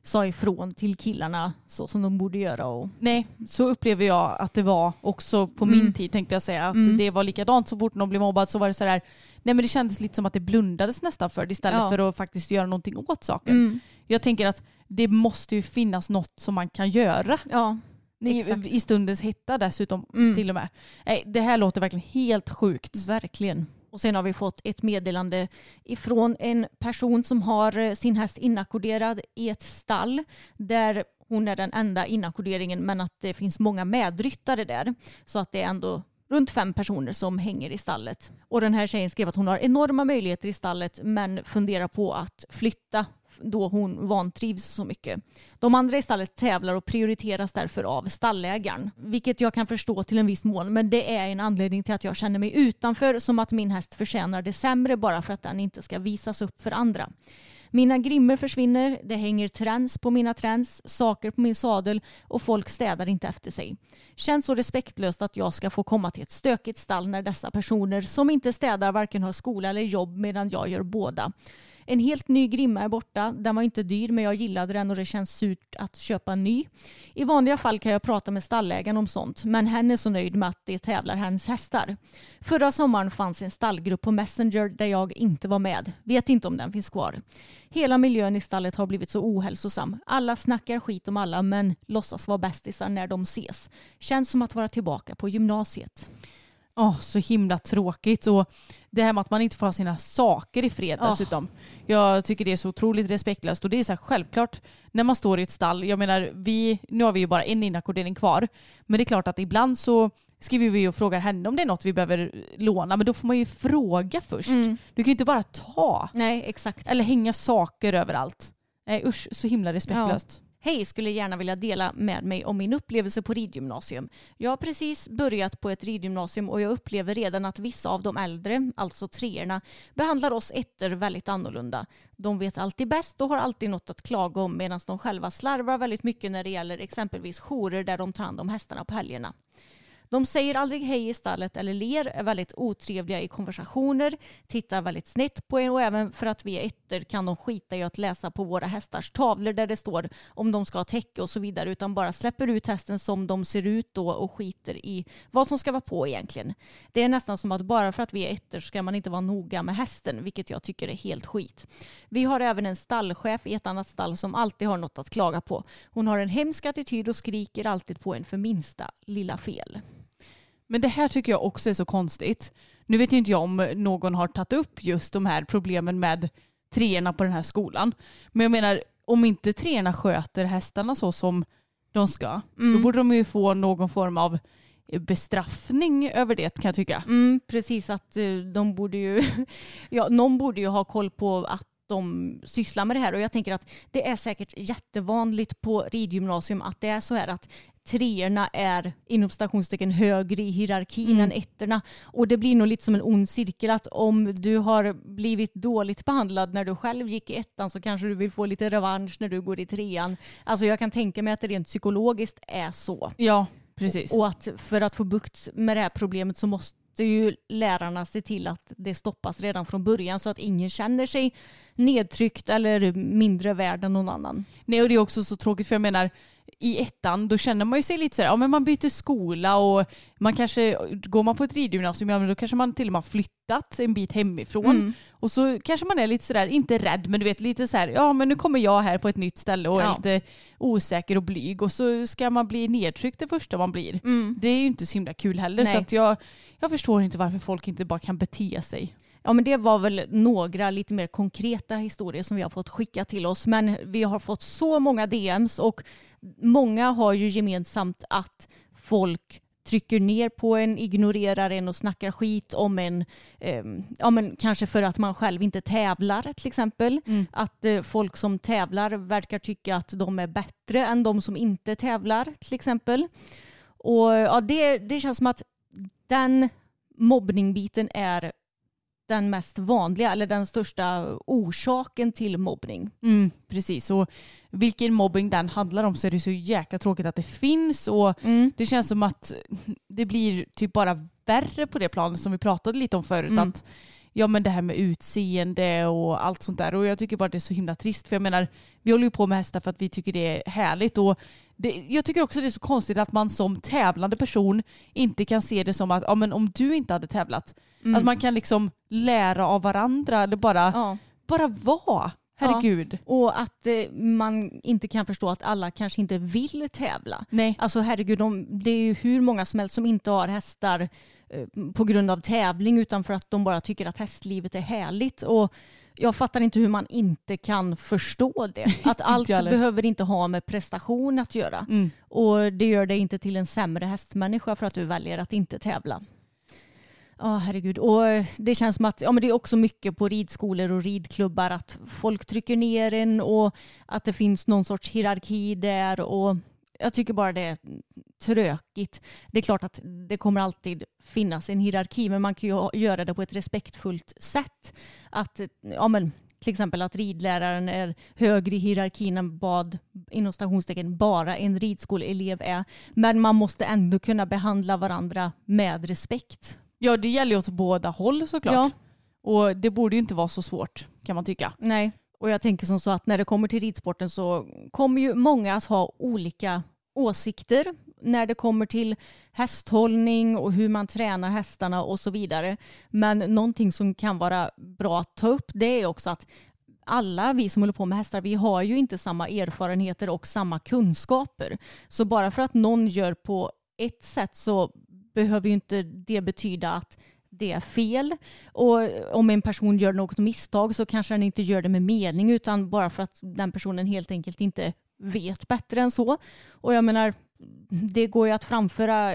sa ifrån till killarna så som de borde göra. Och, Nej, så upplever jag att det var också på Mm. min tid tänkte jag säga. Att Mm. det var likadant så fort någon blev mobbad så var det sådär, nej men det kändes lite som att det blundades nästan för det istället Ja. för att faktiskt göra någonting åt saken. Mm. Jag tänker att det måste ju finnas något som man kan göra. Ja, I, Exakt. I stundens hetta dessutom Mm. till och med. Nej, det här låter verkligen helt sjukt. Verkligen. Och sen har vi fått ett meddelande ifrån en person som har eh, sin häst inackorderad i ett stall där hon är den enda inackorderingen men att det finns många medryttare där. Så att det är ändå runt fem personer som hänger i stallet. Och den här tjejen skrev att hon har enorma möjligheter i stallet men funderar på att flytta då hon vantrivs så mycket. De andra i stallet tävlar och prioriteras därför av stallägaren. Vilket jag kan förstå till en viss mån men det är en anledning till att jag känner mig utanför som att min häst förtjänar det sämre bara för att den inte ska visas upp för andra. Mina grimmer försvinner, det hänger träns på mina träns, saker på min sadel och folk städar inte efter sig. Känns så respektlöst att jag ska få komma till ett stökigt stall när dessa personer som inte städar varken har skola eller jobb medan jag gör båda. En helt ny grimma är borta. Den var inte dyr men jag gillade den och det känns surt att köpa en ny. I vanliga fall kan jag prata med stallägaren om sånt men hen är så nöjd med att det tävlar hennes hästar. Förra sommaren fanns en stallgrupp på Messenger där jag inte var med. Vet inte om den finns kvar. Hela miljön i stallet har blivit så ohälsosam. Alla snackar skit om alla men låtsas vara bästisar när de ses. Känns som att vara tillbaka på gymnasiet. Åh, så himla tråkigt. Och det här med att man inte får ha sina saker i fred Ja. dessutom. Jag tycker det är så otroligt respektlöst. Och det är så här självklart när man står i ett stall. Jag menar, vi, nu har vi ju bara en inackordering kvar. Men det är klart att ibland så skriver vi och frågar henne om det är något vi behöver låna. Men då får man ju fråga först. Mm. Du kan ju inte bara ta. Nej, exakt. Eller hänga saker överallt. Nej usch, så himla respektlöst. Hej, skulle gärna vilja dela med mig om min upplevelse på ridgymnasium. Jag har precis börjat på ett ridgymnasium och jag upplever redan att vissa av de äldre, alltså treorna, behandlar oss ettor väldigt annorlunda. De vet alltid bäst och har alltid något att klaga om medan de själva slarvar väldigt mycket när det gäller exempelvis jourer där de tar hand om hästarna på helgerna. De säger aldrig hej i stallet eller ler, är väldigt otrevliga i konversationer, tittar väldigt snett på en och även för att vi är ettor kan de skita i att läsa på våra hästars tavlor där det står om de ska ha täcke och så vidare utan bara släpper ut hästen som de ser ut då och skiter i vad som ska vara på egentligen. Det är nästan som att bara för att vi är ettor ska man inte vara noga med hästen vilket jag tycker är helt skit. Vi har även en stallchef i ett annat stall som alltid har något att klaga på. Hon har en hemsk attityd och skriker alltid på en för minsta lilla fel. Men det här tycker jag också är så konstigt. Nu vet ju inte jag om någon har tagit upp just de här problemen med treorna på den här skolan. Men jag menar, om inte treorna sköter hästarna så som de ska, då borde de ju få någon form av bestraffning över det kan jag tycka. Mm, precis att eh, de borde ju, ja, någon borde ju ha koll på att de sysslar med det här och jag tänker att det är säkert jättevanligt på ridgymnasium att det är så här att treorna är inom stationstecken högre i hierarkin Mm. än ettorna och det blir nog lite som en ond cirkel att om du har blivit dåligt behandlad när du själv gick i ettan så kanske du vill få lite revansch när du går i trean. Alltså jag kan tänka mig att det rent psykologiskt är så. Ja, precis. Och att för att få bukt med det här problemet så måste ju lärarna se till att det stoppas redan från början så att ingen känner sig nedtryckt eller mindre värd än någon annan. Nej, och det är också så tråkigt för jag menar i ettan då känner man ju sig lite så här, ja men man byter skola och man kanske, går man på ett ridgymnasium, ja men då kanske man till och med har flyttat en bit hemifrån. Mm. Och så kanske man är lite sådär, inte rädd men du vet lite så här, ja men nu kommer jag här på ett nytt ställe och är Ja. lite osäker och blyg och så ska man bli nedtryckt det första man blir. Mm. Det är ju inte så himla kul heller Nej. så att jag, jag förstår inte varför folk inte bara kan bete sig. Ja men det var väl några lite mer konkreta historier som vi har fått skicka till oss men vi har fått så många DMs och många har ju gemensamt att folk trycker ner på en, ignorerar en och snackar skit om en, ehm, ja men kanske för att man själv inte tävlar till exempel. Mm. Att eh, folk som tävlar verkar tycka att de är bättre än de som inte tävlar till exempel. Och ja, det, det känns som att den mobbningbiten är den mest vanliga eller den största orsaken till mobbning. Mm, precis, och vilken mobbing den handlar om så är det så jäkla tråkigt att det finns och det känns som att det blir typ bara värre på det planet som vi pratade lite om förut. Mm. Att, ja men det här med utseende och allt sånt där och jag tycker bara det är så himla trist för jag menar vi håller ju på med hästar för att vi tycker det är härligt och det, jag tycker också det är så konstigt att man som tävlande person inte kan se det som att ja, men om du inte hade tävlat att man kan liksom lära av varandra eller bara, Ja. bara vara. Herregud. Och att eh, man inte kan förstå att alla kanske inte vill tävla. Nej. Alltså herregud, de, det är ju hur många som helst som inte har hästar eh, på grund av tävling utan för att de bara tycker att hästlivet är härligt. Och jag fattar inte hur man inte kan förstå det. Att allt behöver inte ha med prestation att göra. Mm. Och det gör dig inte till en sämre hästmänniska för att du väljer att inte tävla. Ja, herregud. Och eh, det känns som att ja, men det är också mycket på ridskolor och ridklubbar att folk trycker ner en och att det finns någon sorts hierarki där. Och jag tycker bara det är trökigt. Det är klart att det kommer alltid finnas en hierarki men man kan ju göra det på ett respektfullt sätt. Att, ja, men, till exempel att ridläraren är högre i hierarkin än vad inom stationstecken bara en ridskoleelev är. Men man måste ändå kunna behandla varandra med respekt. Ja det gäller ju åt båda håll såklart. Ja. Och det borde ju inte vara så svårt kan man tycka. Nej, och jag tänker som så att när det kommer till ridsporten så kommer ju många att ha olika åsikter när det kommer till hästhållning och hur man tränar hästarna och så vidare. Men någonting som kan vara bra att ta upp det är också att alla vi som håller på med hästar, vi har ju inte samma erfarenheter och samma kunskaper. Så bara för att någon gör på ett sätt så behöver ju inte det betyda att det är fel. Och om en person gör något misstag så kanske den inte gör det med mening utan bara för att den personen helt enkelt inte vet bättre än så. Och jag menar, det går ju att framföra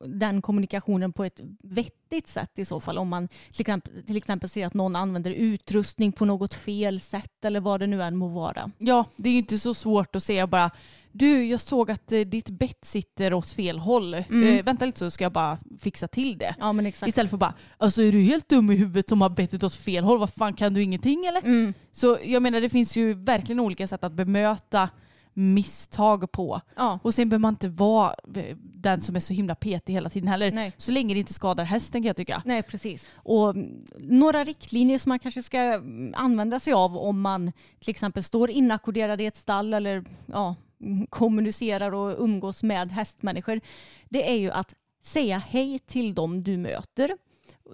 den kommunikationen på ett vettigt sätt i så fall. Om man till exempel, till exempel ser att någon använder utrustning på något fel sätt eller vad det nu än må vara. Ja, det är ju inte så svårt att säga bara du, jag såg att eh, ditt bett sitter åt fel håll. Mm. Eh, vänta lite så ska jag bara fixa till det. Ja men exakt. Istället för bara, alltså är du helt dum i huvudet som har bettet åt fel håll? Vad fan kan du ingenting eller? Mm. Så jag menar det finns ju verkligen olika sätt att bemöta misstag på. Ja. Och sen behöver man inte vara eh, den som är så himla petig hela tiden heller. Nej. Så länge det inte skadar hästen kan jag tycka. Nej, precis. Och mm, några riktlinjer som man kanske ska mm, använda sig av om man till exempel står inackorderad i ett stall eller ja, kommunicerar och umgås med hästmänniskor. Det är ju att säga hej till dem du möter.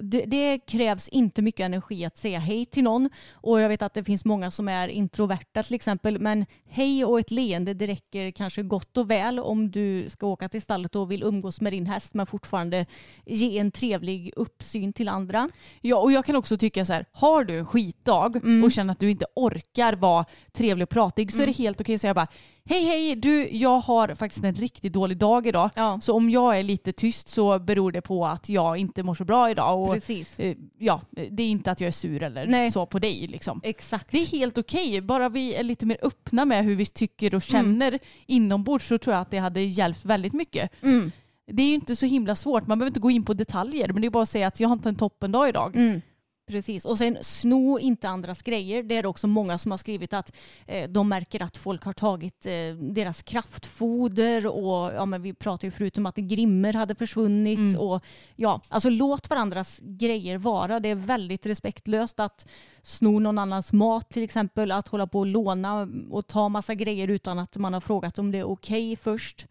Det, det krävs inte mycket energi att säga hej till någon och jag vet att det finns många som är introverta till exempel men hej och ett leende det räcker kanske gott och väl om du ska åka till stallet och vill umgås med din häst men fortfarande ge en trevlig uppsyn till andra. Ja, och jag kan också tycka så här, har du en skitdag Mm. och känner att du inte orkar vara trevlig och pratig så är det helt okej att säga bara Hej hej, du jag har faktiskt en riktigt dålig dag idag. Ja. Så om jag är lite tyst så beror det på att jag inte mår så bra idag. Och, Precis. eh, ja, det är inte att jag är sur eller Nej. så på dig liksom. Exakt. Det är helt okej, bara vi är lite mer öppna med hur vi tycker och känner inombords så tror jag att det hade hjälpt väldigt mycket. Mm. Det är ju inte så himla svårt, man behöver inte gå in på detaljer men det är bara att säga att jag har inte en toppendag idag. Mm. Precis. Och sen sno inte andras grejer. Det är det också många som har skrivit att eh, de märker att folk har tagit eh, deras kraftfoder och ja, men vi pratade ju förut om att grimmer hade försvunnit. Mm. Och, ja, alltså låt varandras grejer vara. Det är väldigt respektlöst att sno någon annans mat till exempel. Att hålla på och låna och ta massa grejer utan att man har frågat om det är okej först.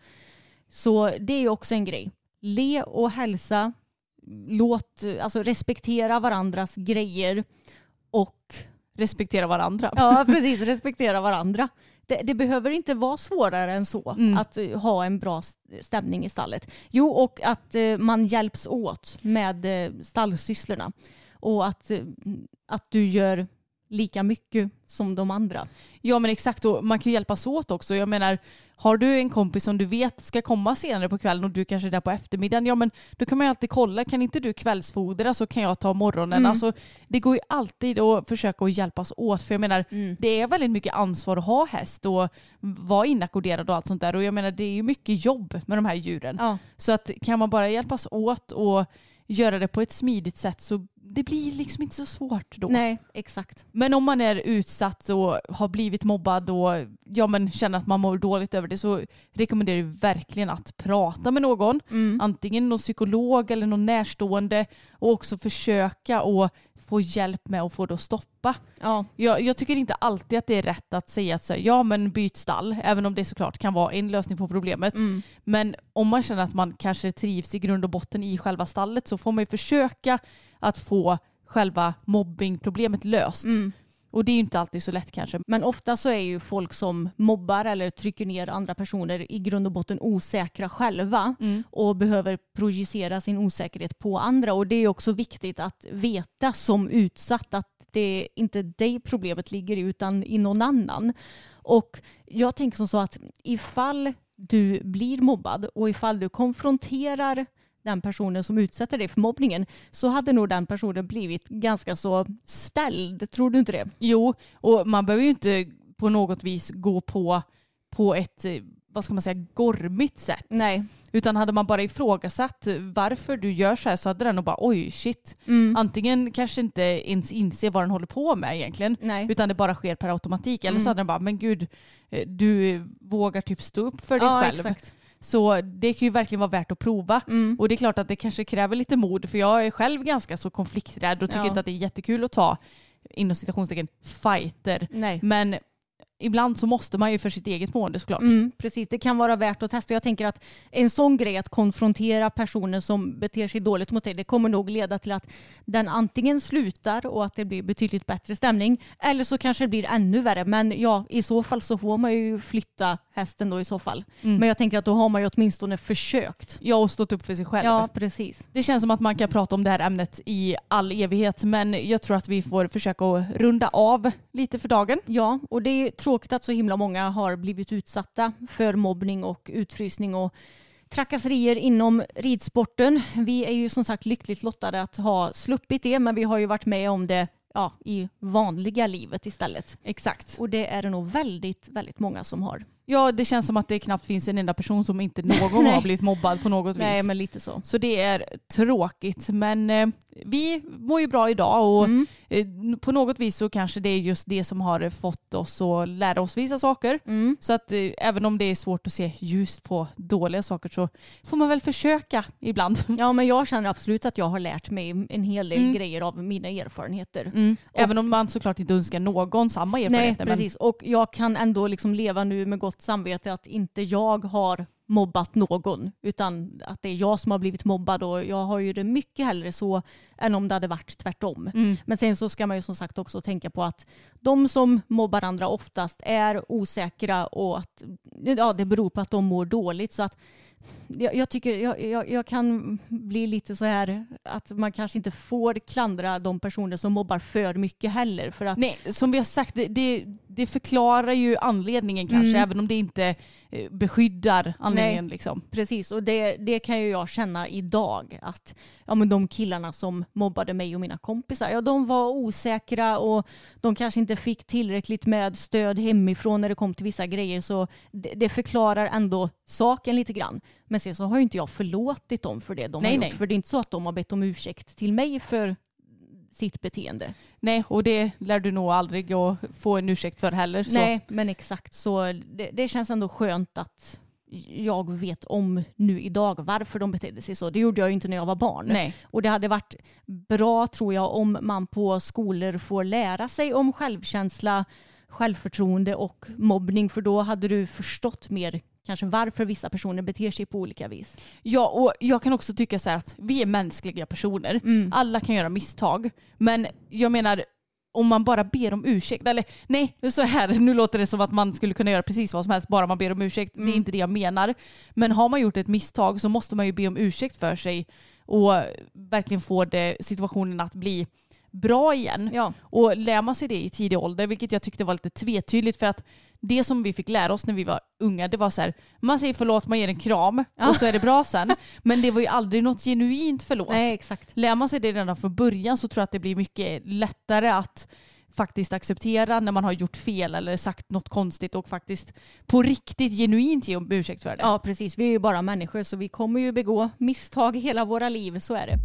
Så det är också en grej. Le och hälsa låt, alltså respektera varandras grejer och Respektera varandra. ja, precis, respektera varandra. Det, det behöver inte vara svårare än så Mm. att eh, ha en bra stämning i stallet. Jo, och att eh, man hjälps åt med eh, stallsysslorna och att, att du gör lika mycket som de andra. Ja men exakt och man kan ju hjälpas åt också. Jag menar, har du en kompis som du vet ska komma senare på kvällen och du kanske är där på eftermiddagen, ja men då kan man ju alltid kolla, kan inte du kvällsfodra så kan jag ta morgonen. Mm. Alltså, det går ju alltid att försöka att hjälpas åt för jag menar, Mm. det är väldigt mycket ansvar att ha häst och vara inackorderad och allt sånt där och jag menar det är ju mycket jobb med de här djuren. Ja, Så att kan man bara hjälpas åt och göra det på ett smidigt sätt så det blir liksom inte så svårt då. Nej, exakt. Men om man är utsatt och har blivit mobbad och ja, men känner att man mår dåligt över det så rekommenderar jag verkligen att prata med någon. Mm. Antingen någon psykolog eller någon närstående och också försöka att få hjälp med att få det att stoppa. Ja, Jag, jag tycker inte alltid att det är rätt att säga att så, här, ja men byt stall, även om det såklart kan vara en lösning på problemet. mm. Men om man känner att man kanske trivs i grund och botten i själva stallet så får man ju försöka att få själva mobbingproblemet löst. Mm. Och det är ju inte alltid så lätt kanske. Men ofta så är ju folk som mobbar eller trycker ner andra personer i grund och botten osäkra själva Mm. och behöver projicera sin osäkerhet på andra. Och det är också viktigt att veta som utsatt att det är inte dig problemet ligger i utan i någon annan. Och jag tänker som så att ifall du blir mobbad och ifall du konfronterar den personen som utsätter dig för mobbningen så hade nog den personen blivit ganska så ställd. Tror du inte det? Jo, och man behöver ju inte på något vis gå på, på ett, eh, vad ska man säga, gormigt sätt. Nej. Utan hade man bara ifrågasatt varför du gör så här så hade den nog bara oj shit. Mm. Antingen kanske inte ens inser vad den håller på med egentligen. Nej. Utan det bara sker per automatik. Eller så Mm. hade den bara men gud eh, du vågar typ stå upp för dig ja, själv. Exakt. Så det kan ju verkligen vara värt att prova. Mm. Och det är klart att det kanske kräver lite mod för jag är själv ganska så konflikträdd och tycker Ja. inte att det är jättekul att ta inom citationstecken fighter. Nej. Men ibland så måste man ju för sitt eget mående såklart. Mm, precis, det kan vara värt att testa. Jag tänker att en sån grej att konfrontera personer som beter sig dåligt mot dig, det kommer nog leda till att den antingen slutar och att det blir betydligt bättre stämning, eller så kanske det blir ännu värre. Men ja, i så fall så får man ju flytta hästen då i så fall. Mm. Men jag tänker att då har man ju åtminstone försökt. Jag har stått upp för sig själv. Ja, precis. Det känns som att man kan prata om det här ämnet i all evighet men jag tror att vi får försöka att runda av lite för dagen. Ja, och det är tråkigt att så himla många har blivit utsatta för mobbning och utfrysning och trakasserier inom ridsporten. Vi är ju som sagt lyckligt lottade att ha sluppit det, men vi har ju varit med om det ja, i vanliga livet istället. Exakt. Och det är det nog väldigt, väldigt många som har. Ja, det känns som att det knappt finns en enda person som inte någon Nej. har blivit mobbad på något Nej, vis. men lite så. Så det är tråkigt men eh, vi mår ju bra idag och Mm. eh, på något vis så kanske det är just det som har fått oss att lära oss vissa saker. Mm. Så att eh, även om det är svårt att se ljust på dåliga saker så får man väl försöka ibland. Ja, men jag känner absolut att jag har lärt mig en hel del Mm. grejer av mina erfarenheter. Mm. Även om man såklart inte önskar någon samma Nej, erfarenheter. men- precis. Och jag kan ändå liksom leva nu med gott samvete att inte jag har mobbat någon utan att det är jag som har blivit mobbad och jag har ju det mycket hellre så än om det hade varit tvärtom. Mm. Men sen så ska man ju som sagt också tänka på att de som mobbar andra oftast är osäkra och att ja, det beror på att de mår dåligt. Så att jag, jag tycker jag, jag, jag kan bli lite så här att man kanske inte får klandra de personer som mobbar för mycket heller. För att Nej, som vi har sagt, det, det, det förklarar ju anledningen kanske, Mm. även om det inte eh, beskyddar anledningen. Liksom. Precis, och det, det kan ju jag känna idag. Att ja, men de killarna som mobbade mig och mina kompisar, ja, de var osäkra och de kanske inte fick tillräckligt med stöd hemifrån när det kom till vissa grejer. Så det, det förklarar ändå saken lite grann. Men sen så har ju inte jag förlåtit dem för det de Nej, har nej. gjort. För det är inte så att de har bett om ursäkt till mig för sitt beteende. Nej, och det lär du nog aldrig att få en ursäkt för heller. Så. Nej, men exakt så det, det känns ändå skönt att jag vet om nu idag varför de betedde sig så. Det gjorde jag ju inte när jag var barn. Nej. Och det hade varit bra tror jag om man på skolor får lära sig om självkänsla, självförtroende och mobbning för då hade du förstått mer kanske varför vissa personer beter sig på olika vis. Ja, och jag kan också tycka så här att vi är mänskliga personer. Mm. Alla kan göra misstag. Men jag menar, om man bara ber om ursäkt, eller nej, så här, nu låter det som att man skulle kunna göra precis vad som helst bara man ber om ursäkt. Det är Mm. inte det jag menar. Men har man gjort ett misstag så måste man ju be om ursäkt för sig och verkligen få det, situationen att bli bra igen. Ja. Och lär man sig det i tidig ålder, vilket jag tyckte var lite tvetydligt för att det som vi fick lära oss när vi var unga, det var så här, man säger förlåt, man ger en kram Ja. och så är det bra sen. Men det var ju aldrig något genuint förlåt. Nej, exakt. Lär man sig det redan från början så tror jag att det blir mycket lättare att faktiskt acceptera när man har gjort fel eller sagt något konstigt och faktiskt på riktigt genuint ge om ursäkt för det. Ja, precis. Vi är ju bara människor så vi kommer ju begå misstag hela våra liv, så är det.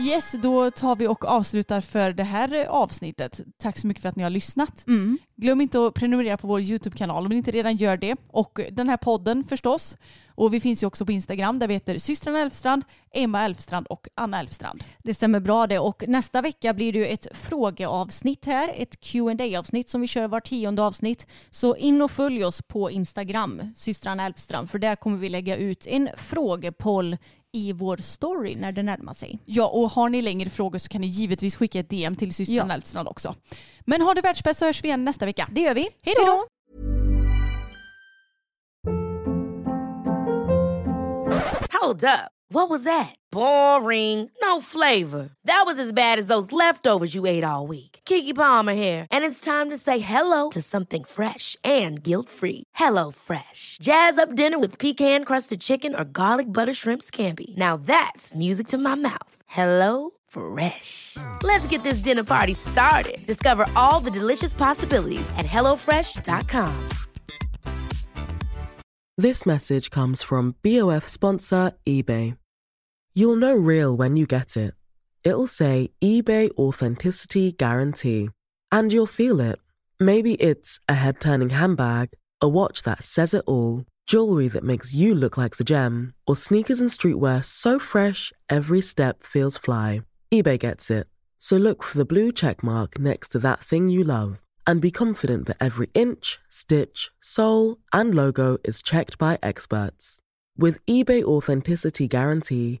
Yes, då tar vi och avslutar för det här avsnittet. Tack så mycket för att ni har lyssnat. Mm. Glöm inte att prenumerera på vår YouTube-kanal om ni inte redan gör det. Och den här podden förstås. Och vi finns ju också på Instagram där vi heter systrarna Elfstrand, Emma Elfstrand och Anna Elfstrand. Det stämmer bra det och nästa vecka blir det ju ett frågeavsnitt här, ett qa avsnitt som vi kör var tionde avsnitt. Så in och följ oss på Instagram, systrarna Elfstrand, för där kommer vi lägga ut en frågepoll i vår story när det närmar sig. Ja, och har ni längre frågor så kan ni givetvis skicka ett DM till systrarna Ja. Elfstrand också. Men ha det världsbäst så hörs vi igen nästa vecka. Det gör vi. Hej då! Hold up. What was that? Boring. No flavor. That was as bad as those leftovers you ate all week. Kiki Palmer here, and it's time to say hello to something fresh and guilt-free. Hello Fresh. Jazz up dinner with pecan-crusted chicken or garlic butter shrimp scampi. Now that's music to my mouth. Hello Fresh. Let's get this dinner party started. Discover all the delicious possibilities at hellofresh.com. This message comes from BOF sponsor eBay. You'll know real when you get it. It'll say eBay Authenticity Guarantee. And you'll feel it. Maybe it's a head turning handbag, a watch that says it all, jewelry that makes you look like the gem, or sneakers and streetwear so fresh every step feels fly. eBay gets it. So look for the blue check mark next to that thing you love and be confident that every inch, stitch, sole, and logo is checked by experts. With eBay Authenticity Guarantee,